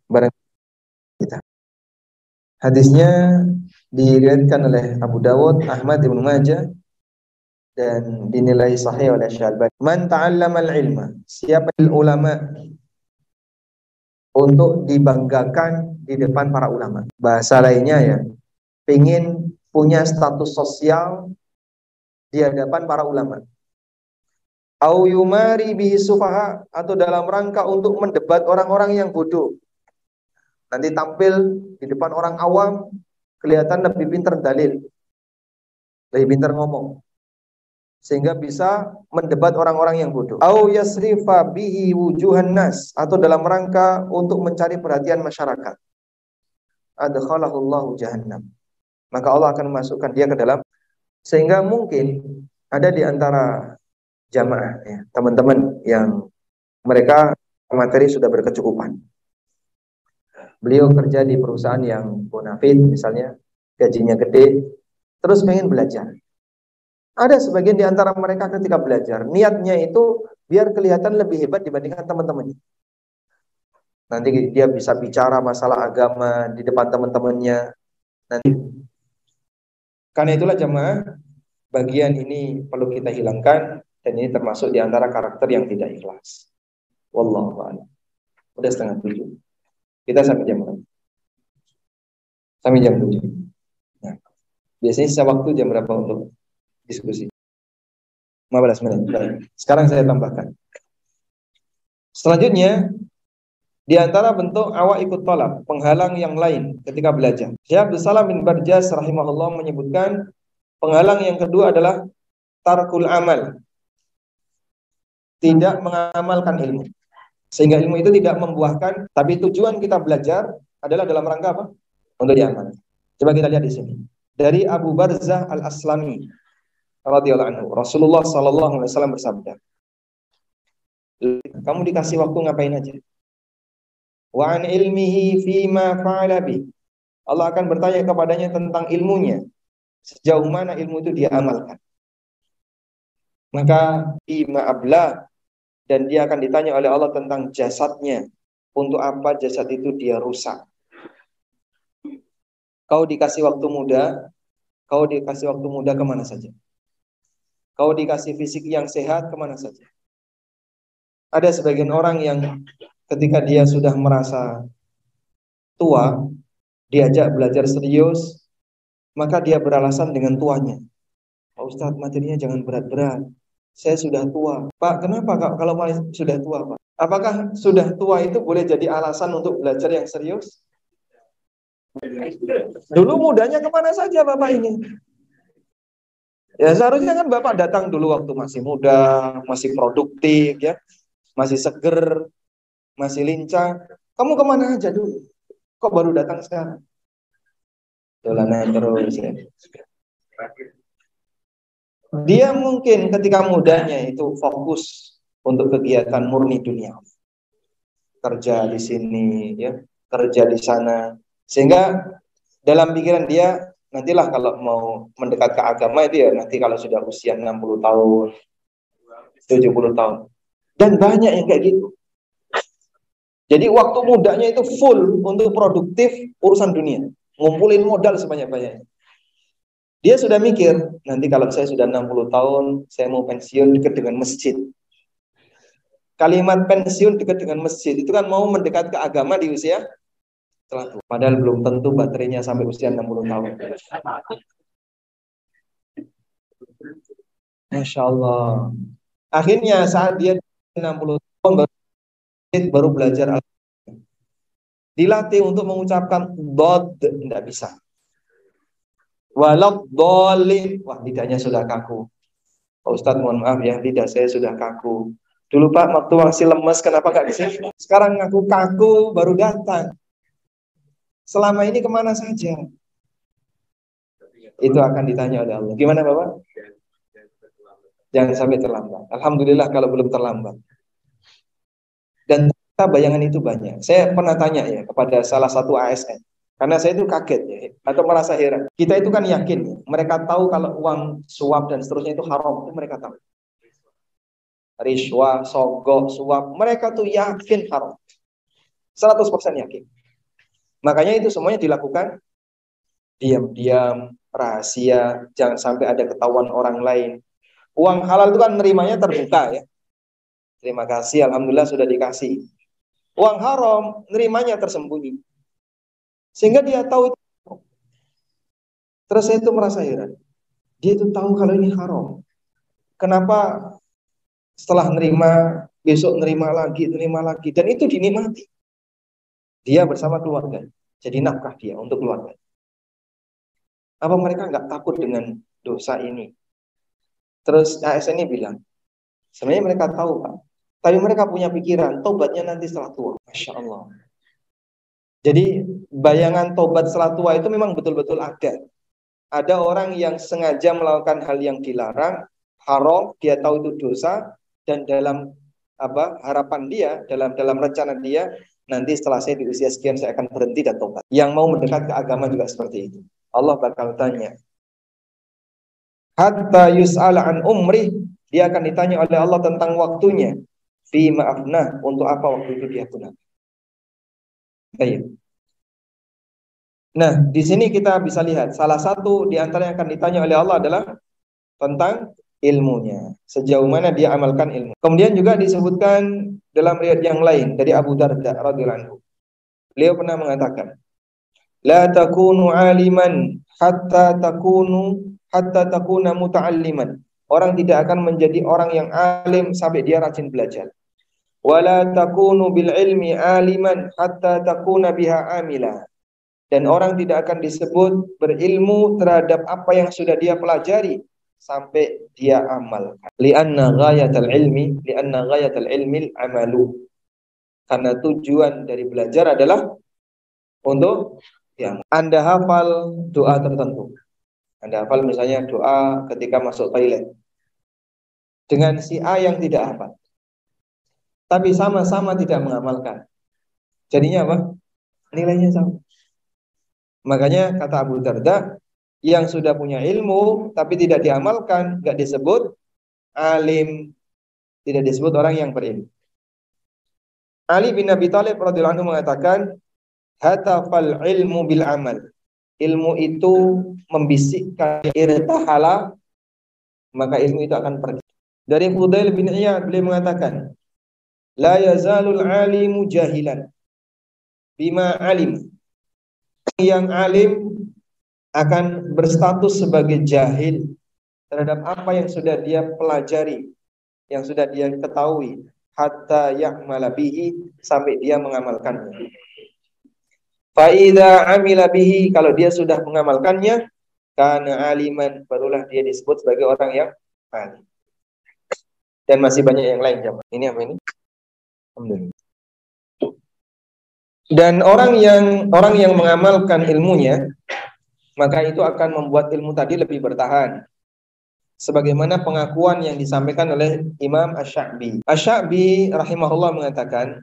[SPEAKER 1] Barang kita. Hadisnya diriwayatkan oleh Abu Dawud, Ahmad Ibnu Majah dan dinilai sahih oleh Syalbani. Man ta'allama al-ilma, siapa ulama untuk dibanggakan di depan para ulama. Bahasa lainnya ya, ingin punya status sosial di hadapan para ulama. Au yumari bihi sufaha atau dalam rangka untuk mendebat orang-orang yang bodoh. Nanti tampil di depan orang awam kelihatan lebih pintar dalil. Lebih pintar ngomong. Sehingga bisa mendebat orang-orang yang bodoh. Au yasrifa bihi wujuhan nas atau dalam rangka untuk mencari perhatian masyarakat. Adkhalahu Allahu jahannam maka Allah akan memasukkan dia ke dalam sehingga mungkin ada di antara jamaah ya, teman-teman yang mereka materi sudah berkecukupan. Beliau kerja di perusahaan yang bonafit misalnya, gajinya gede, terus pengen belajar. Ada sebagian di antara mereka ketika belajar, niatnya itu biar kelihatan lebih hebat dibandingkan teman-temannya. Nanti dia bisa bicara masalah agama di depan teman-temannya. Nanti karena itulah jemaah, bagian ini perlu kita hilangkan dan ini termasuk di antara karakter yang tidak ikhlas. Wallahu a'lam. Udah setengah tujuh. Kita sampai jam berapa? Sampai jam tujuh. Nah, biasanya sisa waktu jam berapa untuk diskusi? 15 menit. Sekarang saya tambahkan. Selanjutnya, di antara bentuk awak ikut tolak, penghalang yang lain ketika belajar. Syekh Abdul Salam bin Barjas rahimahullah menyebutkan penghalang yang kedua adalah tarkul amal. Tidak mengamalkan ilmu. Sehingga ilmu itu tidak membuahkan, tapi tujuan kita belajar adalah dalam rangka apa? Untuk diamalkan. Coba kita lihat di sini. Dari Abu Barzah Al-Aslami radhiyallahu anhu, Rasulullah sallallahu alaihi wasallam bersabda, "Kamu dikasih waktu ngapain aja?" Wa an ilmihi fima fa'ala bi. Allah akan bertanya kepadanya tentang ilmunya. Sejauh mana ilmu itu dia amalkan. Maka bima abla dan dia akan ditanya oleh Allah tentang jasadnya. Untuk apa jasad itu dia rusak. Kau dikasih waktu muda, kau dikasih waktu muda ke mana saja? Kau dikasih fisik yang sehat ke mana saja? Ada sebagian orang yang ketika dia sudah merasa tua, diajak belajar serius, maka dia beralasan dengan tuanya. Pak Ustadz, materinya jangan berat-berat. Saya sudah tua. Pak, kenapa kalau sudah tua, Pak? Apakah sudah tua itu boleh jadi alasan untuk belajar yang serius? Dulu mudanya ke mana saja Bapak ini? Ya seharusnya kan Bapak datang dulu waktu masih muda, masih produktif ya, masih seger, masih lincah. Kamu ke mana aja dulu? Kok baru datang sekarang? Dolanan terus ya. Dia mungkin ketika mudanya itu fokus untuk kegiatan murni dunia. Kerja di sini ya, kerja di sana. Sehingga dalam pikiran dia nantilah kalau mau mendekat ke agama itu ya nanti kalau sudah usia 60 tahun, 70 tahun. Dan banyak yang kayak gitu. Jadi waktu mudanya itu full untuk produktif urusan dunia. Ngumpulin modal sebanyak-banyaknya. Dia sudah mikir, nanti kalau saya sudah 60 tahun, saya mau pensiun dekat dengan masjid. Kalimat pensiun dekat dengan masjid itu kan mau mendekat ke agama di usia setelah tua. Padahal belum tentu baterainya sampai usia 60 tahun. Masya Allah. Akhirnya saat dia 60 tahun baru, baru belajar Dilatih untuk mengucapkan dod, tidak bisa. Walau dolin, wah lidahnya sudah kaku. Pak Ustadz mohon maaf ya, lidah saya sudah kaku. Dulu Pak, waktu masih lemes, kenapa gak ke sini? Sekarang ngaku kaku, baru datang. Selama ini ke mana saja? Itu akan ditanya oleh Allah. Gimana Bapak? Jangan sampai terlambat. Alhamdulillah kalau belum terlambat. Dan bayangan itu banyak. Saya pernah tanya ya kepada salah satu ASN. Karena saya itu kaget ya, atau merasa heran. Kita itu kan yakin, mereka tahu kalau uang suap dan seterusnya itu haram, itu mereka tahu. Riswa, sogok, suap, mereka tuh yakin haram. 100% yakin. Makanya itu semuanya dilakukan diam-diam, rahasia, jangan sampai ada ketahuan orang lain. Uang halal itu kan nerimanya terbuka ya. Terima kasih, alhamdulillah sudah dikasih. Uang haram nerimanya tersembunyi. Sehingga dia tahu itu. Terus saya itu merasa heran. Dia itu tahu kalau ini haram. Kenapa setelah nerima, besok nerima lagi, nerima lagi. Dan itu dinikmati. Dia bersama keluarga. Jadi nafkah dia untuk keluarga. Apa mereka nggak takut dengan dosa ini? Terus ASN ini bilang, sebenarnya mereka tahu Pak. Tapi mereka punya pikiran, tobatnya nanti setelah tua. Masya Allah. Jadi bayangan tobat setelah tua itu memang betul-betul ada. Ada orang yang sengaja melakukan hal yang dilarang, haram, dia tahu itu dosa, dan dalam apa harapan dia, dalam dalam rencana dia, nanti setelah saya di usia sekian saya akan berhenti dan tobat. Yang mau mendekat ke agama juga seperti itu. Allah bakal tanya. Hatta yus'ala an umri, dia akan ditanya oleh Allah tentang waktunya. Fi maafnah, untuk apa waktu itu dia gunakan. Baik. Nah, di sini kita bisa lihat salah satu di antara yang akan ditanya oleh Allah adalah tentang ilmunya. Sejauh mana dia amalkan ilmu. Kemudian juga disebutkan dalam riwayat yang lain dari Abu Darda radhiyallahu anhu. Beliau pernah mengatakan, "La takunu aliman hatta takunu hatta takuna muta'alliman." Orang tidak akan menjadi orang yang alim sampai dia rajin belajar. Wala takunu bil ilmi aliman hatta takuna biha amila. Dan orang tidak akan disebut berilmu terhadap apa yang sudah dia pelajari sampai dia amal. Lianna ghayatul ilmi lianna ghayatul ilmi amalu. Karena tujuan dari belajar adalah untuk yang Anda hafal doa tertentu Anda hafal misalnya doa ketika masuk toilet dengan si A yang tidak hafal tapi sama-sama tidak mengamalkan. Jadinya apa? Nilainya sama. Makanya kata Abu Darda, yang sudah punya ilmu tapi tidak diamalkan, nggak disebut alim, tidak disebut orang yang berilmu. Ali bin Abi Thalib radhiyallahu anhu mengatakan, "Hatafal ilmu bil amal." Ilmu itu membisikkan irtahala, maka ilmu itu akan pergi. Dari Fudail bin Iyad beliau mengatakan, la yazalul alimu jahilan bima alim yang alim akan berstatus sebagai jahil terhadap apa yang sudah dia pelajari yang sudah dia ketahui hatta bihi sampai dia mengamalkannya Faida amila bihi kalau dia sudah mengamalkannya karena aliman barulah dia disebut sebagai orang yang alim. Dan masih banyak yang lain jamaah. Ini apa ini? Dan orang yang orang yang mengamalkan ilmunya, maka itu akan membuat ilmu tadi lebih bertahan. Sebagaimana pengakuan yang disampaikan oleh Imam Ash-Sha'bi. Ash-Sha'bi rahimahullah mengatakan,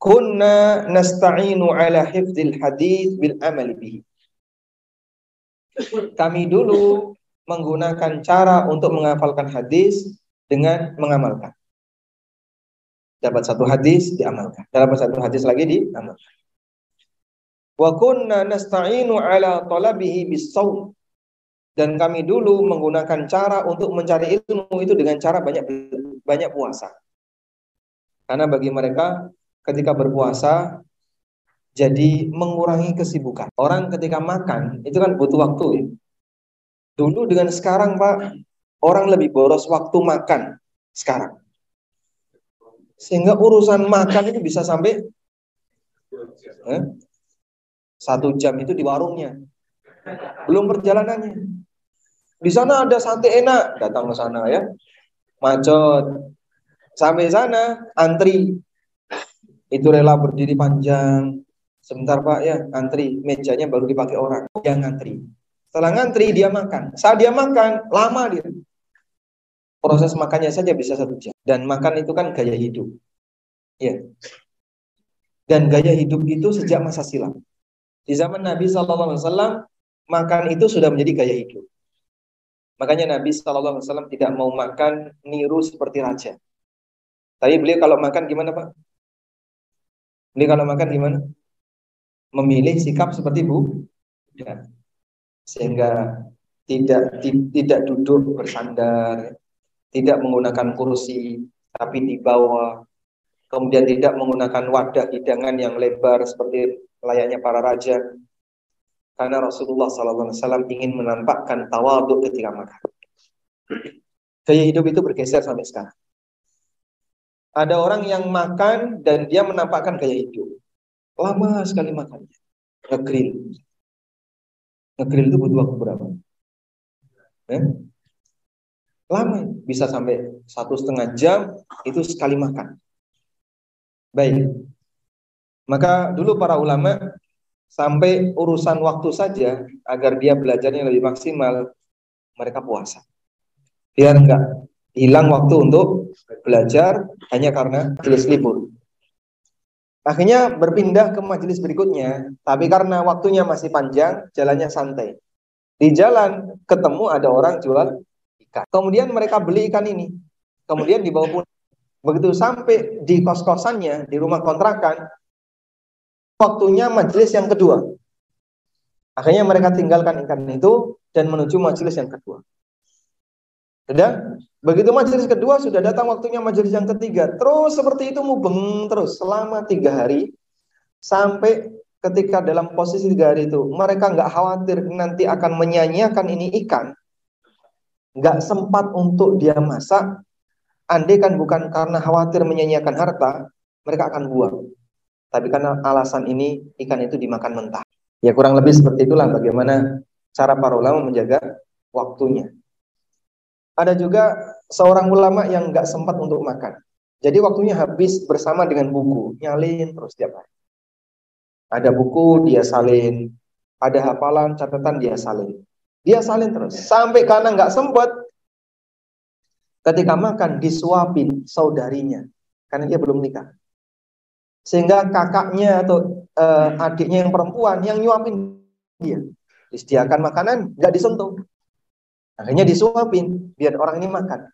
[SPEAKER 1] Kunna nasta'inu ala hifdzil hadis bil amali bihi. Kami dulu menggunakan cara untuk menghafalkan hadis dengan mengamalkan. Dapat satu hadis diamalkan. Dapat satu hadis lagi diamalkan. Wa kunna nasta'inu ala talabihi bis Dan kami dulu menggunakan cara untuk mencari ilmu itu dengan cara banyak banyak puasa. Karena bagi mereka ketika berpuasa jadi mengurangi kesibukan. Orang ketika makan itu kan butuh waktu. Dulu dengan sekarang Pak, orang lebih boros waktu makan sekarang. Sehingga urusan makan itu bisa sampai eh, satu jam itu di warungnya. Belum perjalanannya. Di sana ada sate enak, datang ke sana ya. Macet, Sampai sana antri. Itu rela berdiri panjang. Sebentar Pak ya, antri. Mejanya baru dipakai orang. Yang ngantri. Setelah ngantri dia makan. Saat dia makan, lama dia. Proses makannya saja bisa satu jam. Dan makan itu kan gaya hidup. Ya. Dan gaya hidup itu sejak masa silam. Di zaman Nabi SAW, makan itu sudah menjadi gaya hidup. Makanya Nabi SAW tidak mau makan niru seperti raja. Tapi beliau kalau makan gimana Pak? Beliau kalau makan gimana? Memilih sikap seperti Bu. Ya. Sehingga tidak tidak duduk bersandar, tidak menggunakan kursi, tapi di bawah. Kemudian tidak menggunakan wadah hidangan yang lebar seperti layaknya para raja. Karena Rasulullah SAW ingin menampakkan tawaduk ketika makan. Gaya hidup itu bergeser sampai sekarang. Ada orang yang makan dan dia menampakkan gaya hidup. Lama sekali makannya. Ngegrill. Ngegrill itu butuh waktu berapa? Eh? Lama, bisa sampai satu setengah jam itu sekali makan. Baik. Maka dulu para ulama sampai urusan waktu saja agar dia belajarnya lebih maksimal, mereka puasa. Biar enggak hilang waktu untuk belajar hanya karena majelis libur. Akhirnya berpindah ke majelis berikutnya, tapi karena waktunya masih panjang, jalannya santai. Di jalan ketemu ada orang jual ikan. Kemudian mereka beli ikan ini. Kemudian dibawa pulang. Begitu sampai di kos-kosannya, di rumah kontrakan, waktunya majelis yang kedua. Akhirnya mereka tinggalkan ikan itu dan menuju majelis yang kedua. Sudah? Begitu majelis kedua sudah datang waktunya majelis yang ketiga. Terus seperti itu mubeng terus selama tiga hari sampai ketika dalam posisi tiga hari itu mereka nggak khawatir nanti akan menyanyiakan ini ikan. Nggak sempat untuk dia masak. Andai kan bukan karena khawatir menyanyiakan harta, mereka akan buang. Tapi karena alasan ini ikan itu dimakan mentah. Ya kurang lebih seperti itulah bagaimana cara para ulama menjaga waktunya. Ada juga seorang ulama yang nggak sempat untuk makan. Jadi waktunya habis bersama dengan buku, nyalin terus tiap hari. Ada buku dia salin, ada hafalan catatan dia salin. Dia salin terus sampai karena nggak sempat ketika makan disuapin saudarinya karena dia belum nikah. Sehingga kakaknya atau uh, adiknya yang perempuan yang nyuapin dia. Disediakan makanan nggak disentuh. Akhirnya disuapin biar orang ini makan.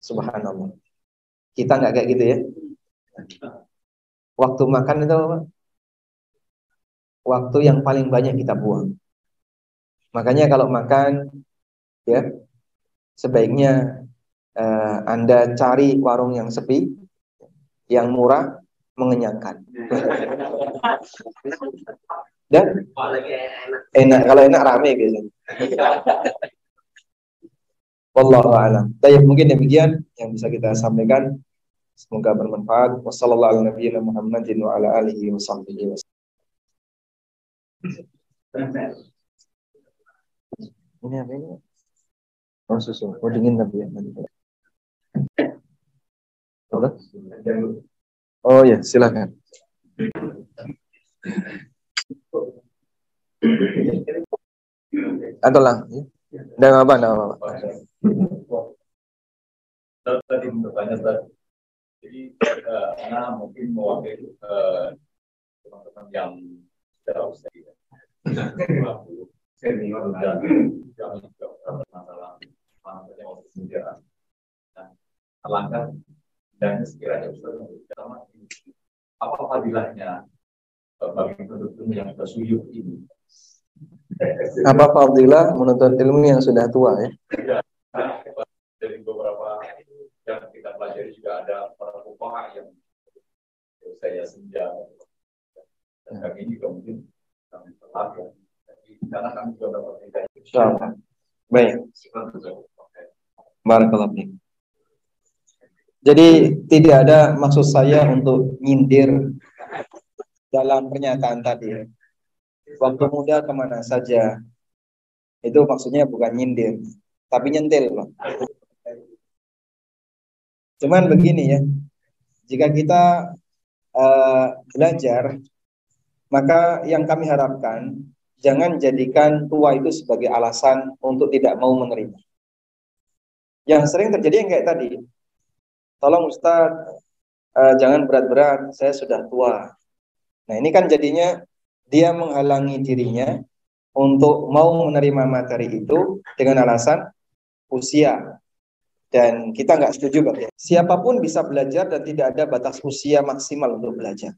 [SPEAKER 1] Subhanallah. Kita nggak kayak gitu ya. Waktu makan itu apa? Waktu yang paling banyak kita buang. Makanya kalau makan ya sebaiknya uh, Anda cari warung yang sepi, yang murah, mengenyangkan. Dan enak kalau enak rame biasanya. [laughs] Wallahu a'lam. Baik, mungkin demikian yang bisa kita sampaikan. Semoga bermanfaat. Wassalamualaikum warahmatullahi wabarakatuh. Ini apa ini? Oh susu. Oh dingin tapi ya. Oh ya, silakan. Atau. Ya. Tidak apa, tidak apa.
[SPEAKER 3] Tadi bertanya tadi, jadi uh, mungkin mewakili uh, teman-teman yang sudah usia senior dan yang juga masalah masalah waktu penjara. Nah, alangkah dan sekiranya sudah apa fadilahnya bagi penduduk yang tersuyuk ini
[SPEAKER 1] Apa fadilah menuntut ilmu yang sudah tua ya?
[SPEAKER 3] Dari beberapa yang kita pelajari juga ada para fuqaha yang saya senja dan kami juga mungkin kami telat ya. Karena kami juga dapat
[SPEAKER 1] Insyaallah. Baik. Barakallahu fiik. Jadi tidak ada maksud saya untuk nyindir dalam pernyataan tadi. Waktu muda ke mana saja. Itu maksudnya bukan nyindir, tapi nyentil loh. Cuman begini ya, jika kita uh, belajar, maka yang kami harapkan jangan jadikan tua itu sebagai alasan untuk tidak mau menerima. Yang sering terjadi yang kayak tadi, tolong Ustadz uh, jangan berat-berat, saya sudah tua. Nah ini kan jadinya dia menghalangi dirinya untuk mau menerima materi itu dengan alasan usia dan kita nggak setuju Pak ya. Siapa pun bisa belajar dan tidak ada batas usia maksimal untuk belajar.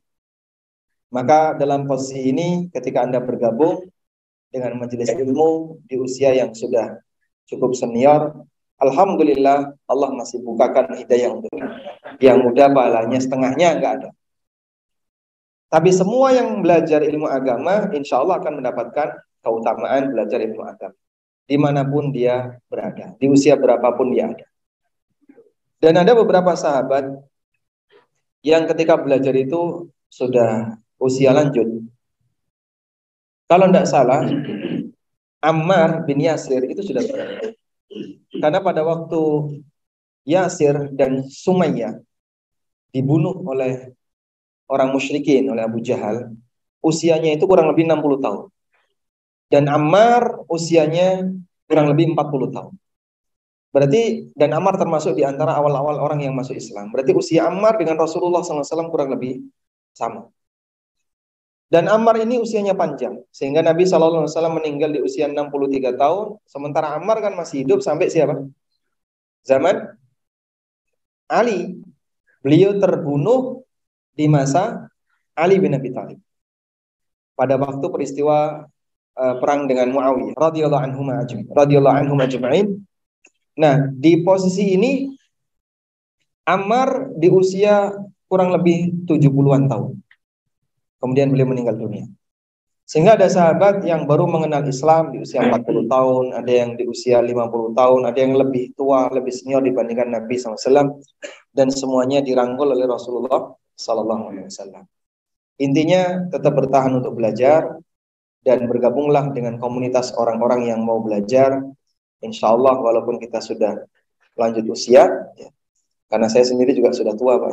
[SPEAKER 1] Maka dalam posisi ini ketika Anda bergabung dengan majelis ilmu di usia yang sudah cukup senior, Alhamdulillah Allah masih bukakan hidayah untuk yang muda pahalanya setengahnya nggak ada. Tapi semua yang belajar ilmu agama, insya Allah akan mendapatkan keutamaan belajar ilmu agama. Di mana pun dia berada, di usia berapapun dia ada. Dan ada beberapa sahabat yang ketika belajar itu sudah usia lanjut. Kalau tidak salah, Ammar bin Yasir itu sudah berada. Karena pada waktu Yasir dan Sumayyah dibunuh oleh orang musyrikin, oleh Abu Jahal, usianya itu kurang lebih 60 tahun. Dan Ammar usianya kurang lebih 40 tahun. Berarti dan Ammar termasuk di antara awal-awal orang yang masuk Islam. Berarti usia Ammar dengan Rasulullah SAW kurang lebih sama. Dan Ammar ini usianya panjang, sehingga Nabi SAW meninggal di usia 63 tahun, sementara Ammar kan masih hidup sampai siapa? Zaman Ali. Beliau terbunuh di masa Ali bin Abi Thalib. Pada waktu peristiwa uh, perang dengan Muawiyah radhiyallahu anhu radhiyallahu anhu ajma'in Nah, di posisi ini Ammar di usia kurang lebih 70-an tahun. Kemudian beliau meninggal dunia. Sehingga ada sahabat yang baru mengenal Islam di usia 40 tahun, ada yang di usia 50 tahun, ada yang lebih tua, lebih senior dibandingkan Nabi SAW. Dan semuanya dirangkul oleh Rasulullah SAW. Intinya tetap bertahan untuk belajar dan bergabunglah dengan komunitas orang-orang yang mau belajar insya Allah walaupun kita sudah lanjut usia, ya, karena saya sendiri juga sudah tua Pak.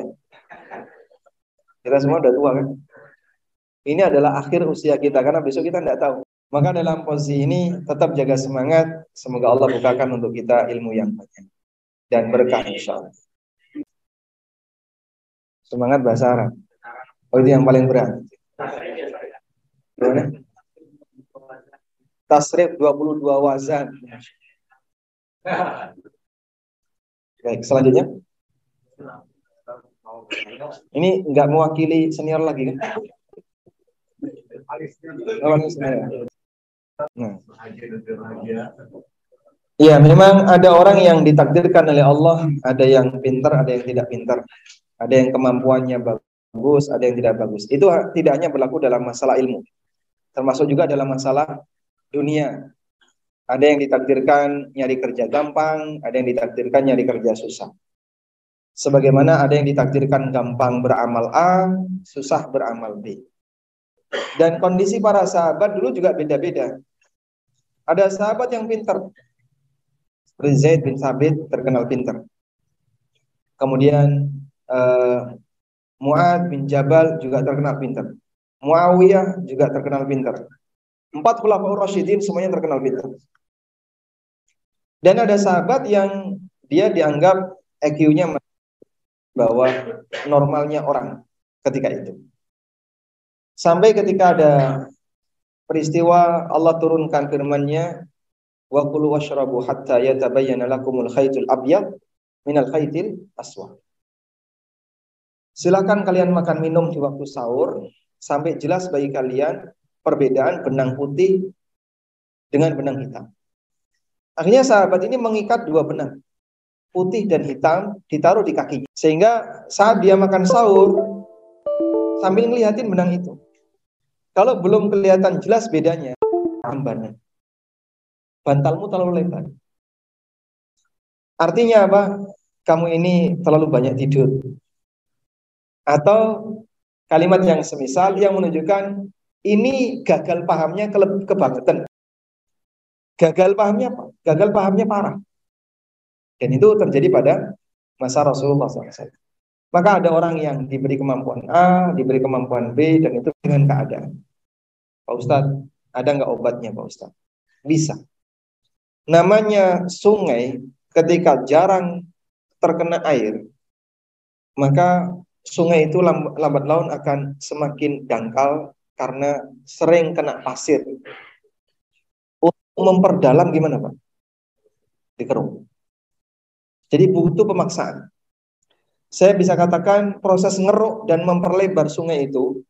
[SPEAKER 1] Kita semua sudah tua kan. Ini adalah akhir usia kita karena besok kita tidak tahu. Maka dalam posisi ini tetap jaga semangat. Semoga Allah bukakan untuk kita ilmu yang banyak dan berkah insya Allah. Semangat bahasa Arab. Oh itu yang paling berat. Gimana? Tasrif 22 wazan. Baik, selanjutnya. Ini nggak mewakili senior lagi kan? Nah. Iya, memang ada orang yang ditakdirkan oleh Allah, ada yang pintar, ada yang tidak pintar. Ada yang kemampuannya bagus, ada yang tidak bagus. Itu tidak hanya berlaku dalam masalah ilmu. Termasuk juga dalam masalah dunia. Ada yang ditakdirkan nyari kerja gampang, ada yang ditakdirkan nyari kerja susah. Sebagaimana ada yang ditakdirkan gampang beramal A, susah beramal B. Dan kondisi para sahabat dulu juga beda-beda. Ada sahabat yang pintar. Seperti Zaid bin Sabit terkenal pintar. Kemudian uh, Muad bin Jabal juga terkenal pintar. Muawiyah juga terkenal pintar. Empat khulafaur rasyidin semuanya terkenal pintar. Dan ada sahabat yang dia dianggap EQ-nya bahwa normalnya orang ketika itu. Sampai ketika ada peristiwa Allah turunkan firman-Nya wa kulu washrabu hatta yatabayyana lakumul khaytul abyad minal khaytil aswad. Silakan kalian makan minum di waktu sahur sampai jelas bagi kalian perbedaan benang putih dengan benang hitam. Akhirnya sahabat ini mengikat dua benang putih dan hitam ditaruh di kakinya. Sehingga saat dia makan sahur sambil ngeliatin benang itu. Kalau belum kelihatan jelas bedanya, ambannya. Bantalmu terlalu lebar. Artinya apa? Kamu ini terlalu banyak tidur. Atau kalimat yang semisal yang menunjukkan ini gagal pahamnya kebangetan. Gagal pahamnya apa? Gagal pahamnya parah. Dan itu terjadi pada masa Rasulullah SAW. Maka ada orang yang diberi kemampuan A, diberi kemampuan B, dan itu dengan keadaan. Pak Ustadz, ada nggak obatnya Pak Ustadz? Bisa. Namanya sungai ketika jarang terkena air, maka sungai itu lambat laun akan semakin dangkal karena sering kena pasir. Untuk memperdalam gimana Pak? Dikeruk. Jadi butuh pemaksaan. Saya bisa katakan proses ngeruk dan memperlebar sungai itu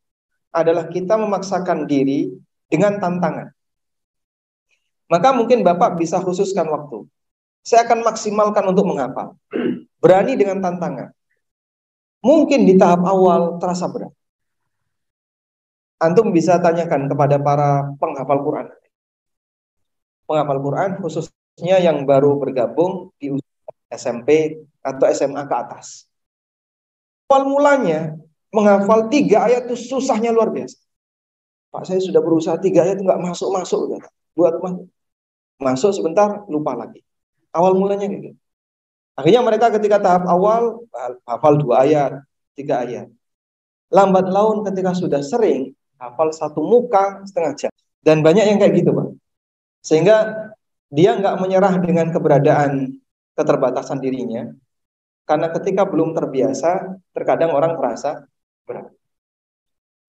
[SPEAKER 1] adalah kita memaksakan diri dengan tantangan. Maka mungkin Bapak bisa khususkan waktu. Saya akan maksimalkan untuk menghafal. Berani dengan tantangan. Mungkin di tahap awal terasa berat. Antum bisa tanyakan kepada para penghafal Quran. Penghafal Quran khususnya yang baru bergabung di SMP atau SMA ke atas. Awal mulanya menghafal tiga ayat itu susahnya luar biasa. Pak saya sudah berusaha tiga ayat nggak masuk masuk buat masuk. masuk sebentar lupa lagi. Awal mulanya kayak gitu. Akhirnya mereka ketika tahap awal hafal dua ayat, tiga ayat. Lambat laun ketika sudah sering hafal satu muka setengah jam. Dan banyak yang kayak gitu, Pak. Sehingga dia nggak menyerah dengan keberadaan keterbatasan dirinya karena ketika belum terbiasa terkadang orang merasa berat.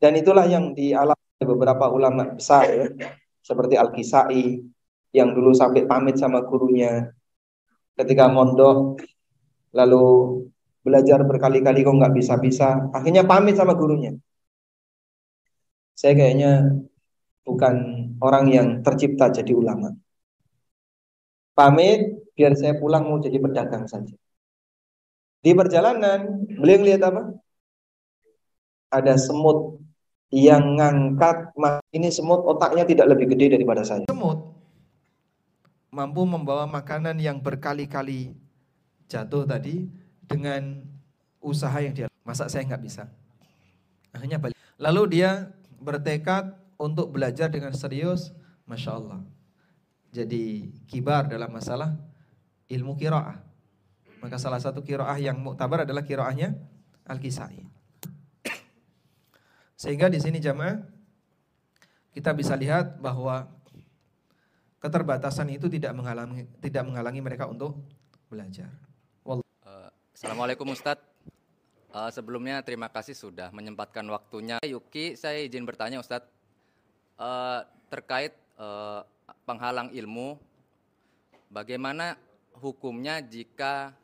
[SPEAKER 1] Dan itulah yang dialami beberapa ulama besar ya, seperti Al-Kisai yang dulu sampai pamit sama gurunya ketika mondok lalu belajar berkali-kali kok nggak bisa-bisa akhirnya pamit sama gurunya saya kayaknya bukan orang yang tercipta jadi ulama pamit biar saya pulang mau jadi pedagang saja. Di perjalanan, beliau lihat apa? Ada semut yang ngangkat, ini semut otaknya tidak lebih gede daripada saya. Semut mampu membawa makanan yang berkali-kali jatuh tadi dengan usaha yang dia masa saya nggak bisa. Akhirnya balik. Lalu dia bertekad untuk belajar dengan serius, masya Allah. Jadi kibar dalam masalah ilmu kiraah. Maka salah satu kiraah yang muktabar adalah kiraahnya Al-Kisai. Sehingga di sini jamaah kita bisa lihat bahwa keterbatasan itu tidak menghalangi tidak menghalangi mereka untuk belajar.
[SPEAKER 4] Uh, Assalamualaikum Ustadz. Uh, sebelumnya terima kasih sudah menyempatkan waktunya. Yuki, saya izin bertanya Ustadz uh, terkait uh, penghalang ilmu. Bagaimana hukumnya jika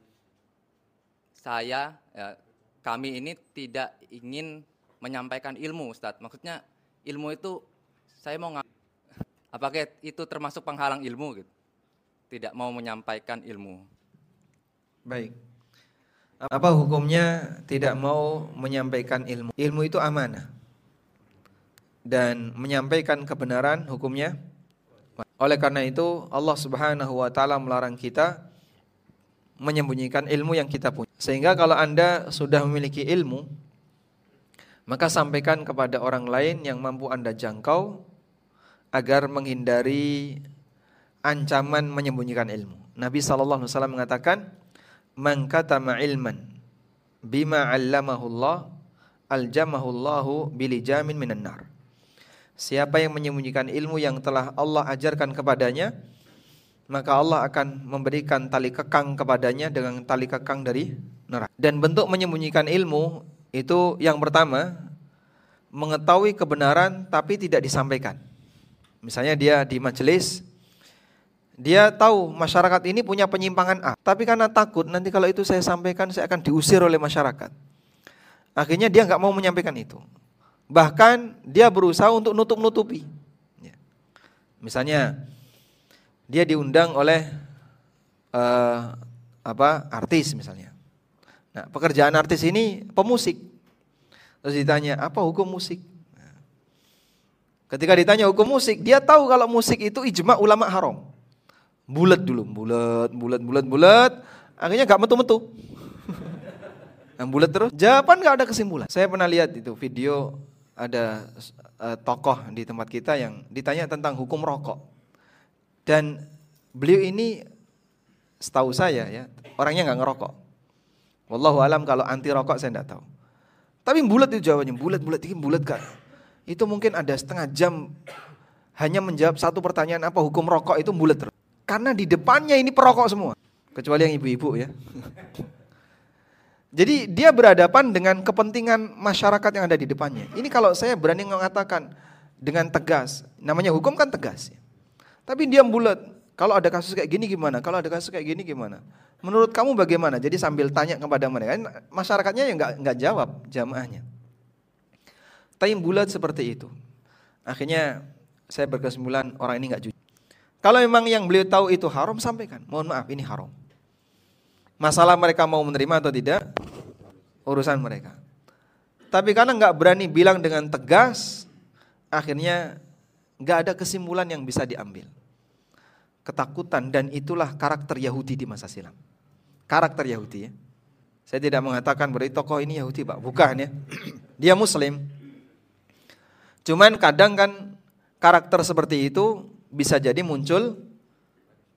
[SPEAKER 4] saya ya, kami ini tidak ingin menyampaikan ilmu Ustadz. Maksudnya ilmu itu saya mau apakah itu termasuk penghalang ilmu gitu? Tidak mau menyampaikan ilmu.
[SPEAKER 1] Baik. Apa hukumnya tidak mau menyampaikan ilmu? Ilmu itu amanah. Dan menyampaikan kebenaran hukumnya oleh karena itu Allah Subhanahu wa taala melarang kita menyembunyikan ilmu yang kita punya. Sehingga kalau Anda sudah memiliki ilmu, maka sampaikan kepada orang lain yang mampu Anda jangkau agar menghindari ancaman menyembunyikan ilmu. Nabi wasallam mengatakan, "Man katama ilman bima 'allamahu Allah, aljamahu Allahu bilijamin minan nar." Siapa yang menyembunyikan ilmu yang telah Allah ajarkan kepadanya, maka Allah akan memberikan tali kekang kepadanya dengan tali kekang dari neraka. Dan bentuk menyembunyikan ilmu itu yang pertama, mengetahui kebenaran tapi tidak disampaikan. Misalnya dia di majelis, dia tahu masyarakat ini punya penyimpangan A, tapi karena takut nanti kalau itu saya sampaikan saya akan diusir oleh masyarakat. Akhirnya dia nggak mau menyampaikan itu. Bahkan dia berusaha untuk nutup-nutupi. Ya. Misalnya Dia diundang oleh uh, apa artis misalnya. Nah, pekerjaan artis ini pemusik. Terus ditanya, apa hukum musik? Ketika ditanya hukum musik, dia tahu kalau musik itu ijma ulama haram. Bulat dulu, bulat, bulat, bulat, bulat. Akhirnya gak metu-metu. [laughs] Yang bulat terus. Jawaban gak ada kesimpulan. Saya pernah lihat itu video ada uh, tokoh di tempat kita yang ditanya tentang hukum rokok. Dan beliau ini setahu saya ya, orangnya nggak ngerokok. Wallahu alam kalau anti rokok saya nggak tahu. Tapi bulat itu jawabannya, bulat bulat ini bulat kak. Itu mungkin ada setengah jam hanya menjawab satu pertanyaan apa hukum rokok itu bulat terus. Karena di depannya ini perokok semua, kecuali yang ibu-ibu ya. Jadi dia berhadapan dengan kepentingan masyarakat yang ada di depannya. Ini kalau saya berani mengatakan dengan tegas, namanya hukum kan tegas. Ya. Tapi dia bulat. Kalau ada kasus kayak gini gimana? Kalau ada kasus kayak gini gimana? Menurut kamu bagaimana? Jadi sambil tanya kepada mereka, masyarakatnya yang nggak nggak jawab jamaahnya. Tapi bulat seperti itu. Akhirnya saya berkesimpulan orang ini nggak jujur. Kalau memang yang beliau tahu itu haram, sampaikan. Mohon maaf, ini haram. Masalah mereka mau menerima atau tidak, urusan mereka. Tapi karena nggak berani bilang dengan tegas, akhirnya nggak ada kesimpulan yang bisa diambil. Ketakutan dan itulah karakter Yahudi di masa silam. Karakter Yahudi ya. Saya tidak mengatakan berarti tokoh ini Yahudi pak, bukan ya. Dia Muslim. Cuman kadang kan karakter seperti itu bisa jadi muncul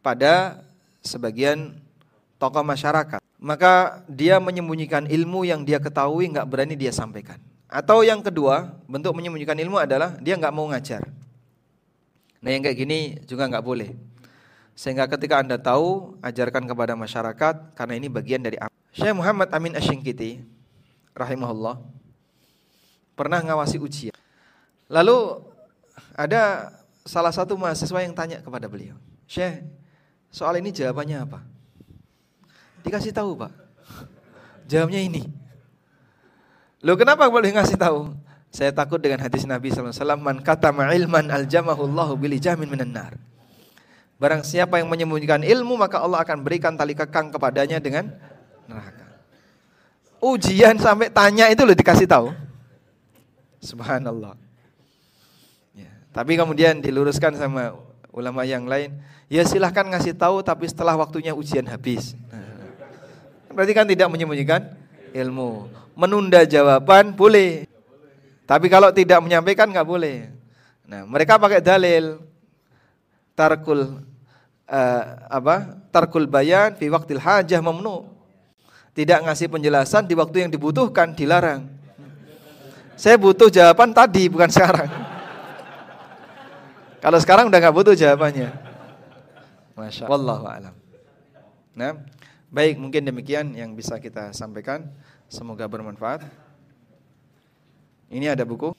[SPEAKER 1] pada sebagian tokoh masyarakat. Maka dia menyembunyikan ilmu yang dia ketahui nggak berani dia sampaikan. Atau yang kedua, bentuk menyembunyikan ilmu adalah dia nggak mau ngajar. Nah yang kayak gini juga nggak boleh. Sehingga ketika anda tahu, ajarkan kepada masyarakat karena ini bagian dari Syekh Muhammad Amin Asyingkiti, rahimahullah, pernah ngawasi ujian. Lalu ada salah satu mahasiswa yang tanya kepada beliau, Syekh, soal ini jawabannya apa? Dikasih tahu pak. Jawabnya ini. Lo kenapa boleh ngasih tahu? Saya takut dengan hadis Nabi SAW. Man kata ilman aljamahullahu bili jamin minan nar. Barang siapa yang menyembunyikan ilmu maka Allah akan berikan tali kekang kepadanya dengan neraka. Ujian sampai tanya itu lo dikasih tahu. Subhanallah. Tapi kemudian diluruskan sama ulama yang lain, ya silahkan ngasih tahu tapi setelah waktunya ujian habis. Nah, berarti kan tidak menyembunyikan ilmu. Menunda jawaban boleh. Tapi kalau tidak menyampaikan nggak boleh. Nah, mereka pakai dalil tarkul uh, apa? Tarkul bayan fi waktil hajah memnu. Tidak ngasih penjelasan di waktu yang dibutuhkan dilarang. Saya butuh jawaban tadi bukan sekarang. Kalau sekarang udah nggak butuh jawabannya. Masya Allah. alam. Nah, baik mungkin demikian yang bisa kita sampaikan. Semoga bermanfaat. Ini ada buku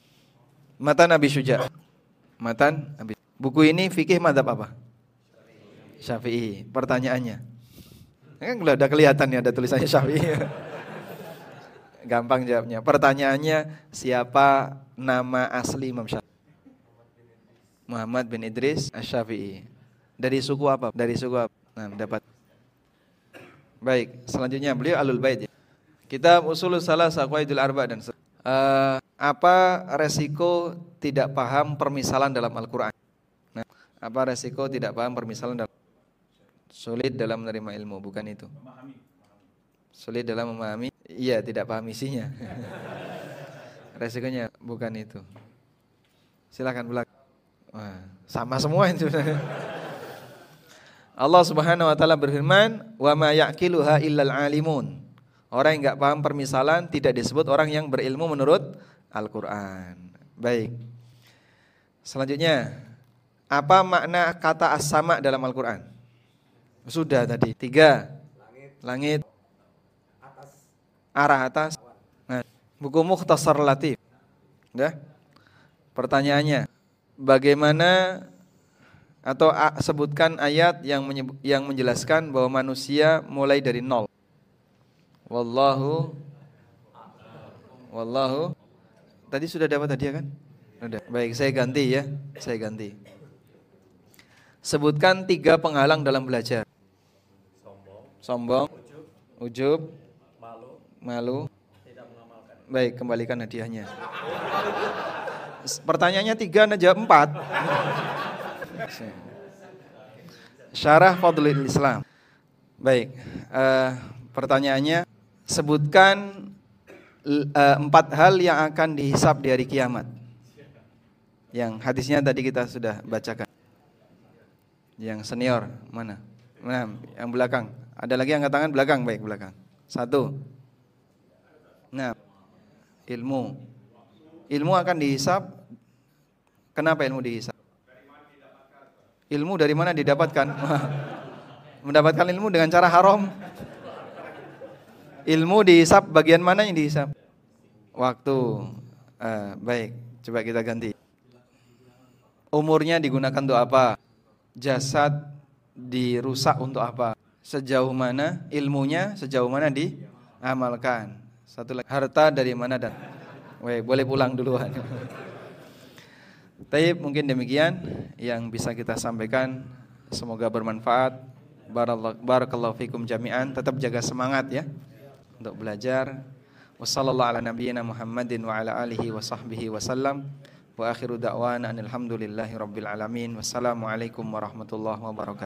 [SPEAKER 1] Matan Nabi Syuja. Matan Nabi. Buku ini fikih madhab apa? Syafi'i. Pertanyaannya. Kan udah kelihatan ya ada tulisannya Syafi'i. [laughs] Gampang jawabnya. Pertanyaannya siapa nama asli Imam Syafi'i? Muhammad bin Idris Asy-Syafi'i. Dari suku apa? Dari suku apa? Nah, dapat. Baik, selanjutnya beliau alul bait ya. Kita usul salah saqwaidul arba dan uh, apa resiko tidak paham permisalan dalam Al-Qur'an? Nah, apa resiko tidak paham permisalan dalam sulit dalam menerima ilmu, bukan itu. Sulit dalam memahami, iya tidak paham isinya. [laughs] Resikonya bukan itu. Silakan belakang. Sama semua itu. Allah Subhanahu wa taala berfirman, "Wa ma yaqiluha illal alimun." Orang yang enggak paham permisalan tidak disebut orang yang berilmu menurut Al-Qur'an. Baik. Selanjutnya, apa makna kata as-sama dalam Al-Qur'an? Sudah tadi. Tiga. Langit. Langit. Atas. Arah atas. Nah, buku Mukhtasar Latif. Pertanyaannya, bagaimana atau sebutkan ayat yang yang menjelaskan bahwa manusia mulai dari nol. Wallahu Wallahu Tadi sudah dapat tadi ya kan? Sudah. Baik, saya ganti ya. Saya ganti. Sebutkan tiga penghalang dalam belajar. Sombong, ujub, malu, Baik, kembalikan hadiahnya. Pertanyaannya tiga, anda empat. Syarah Fadlul Islam. Baik, uh, pertanyaannya sebutkan uh, empat hal yang akan dihisap di hari kiamat. Yang hadisnya tadi kita sudah bacakan. Yang senior mana? Mana? Yang belakang. Ada lagi yang tangan belakang, baik belakang. Satu. Nah, ilmu. Ilmu akan dihisap. Kenapa ilmu dihisap? Ilmu dari mana didapatkan? [laughs] Mendapatkan ilmu dengan cara haram. Ilmu dihisap bagian mana yang dihisap? Waktu. Uh, baik, coba kita ganti. Umurnya digunakan untuk apa? Jasad dirusak untuk apa? Sejauh mana ilmunya, sejauh mana diamalkan. Satu lagi, harta dari mana dan Weh, boleh pulang duluan. Tapi mungkin demikian yang bisa kita sampaikan. Semoga bermanfaat. Barakallahu fikum jami'an. Tetap jaga semangat ya untuk belajar. Wassalamualaikum Muhammadin wa ala alihi wa sahbihi. Wa akhiru da'wana rabbil alamin. Wassalamualaikum warahmatullahi wabarakatuh.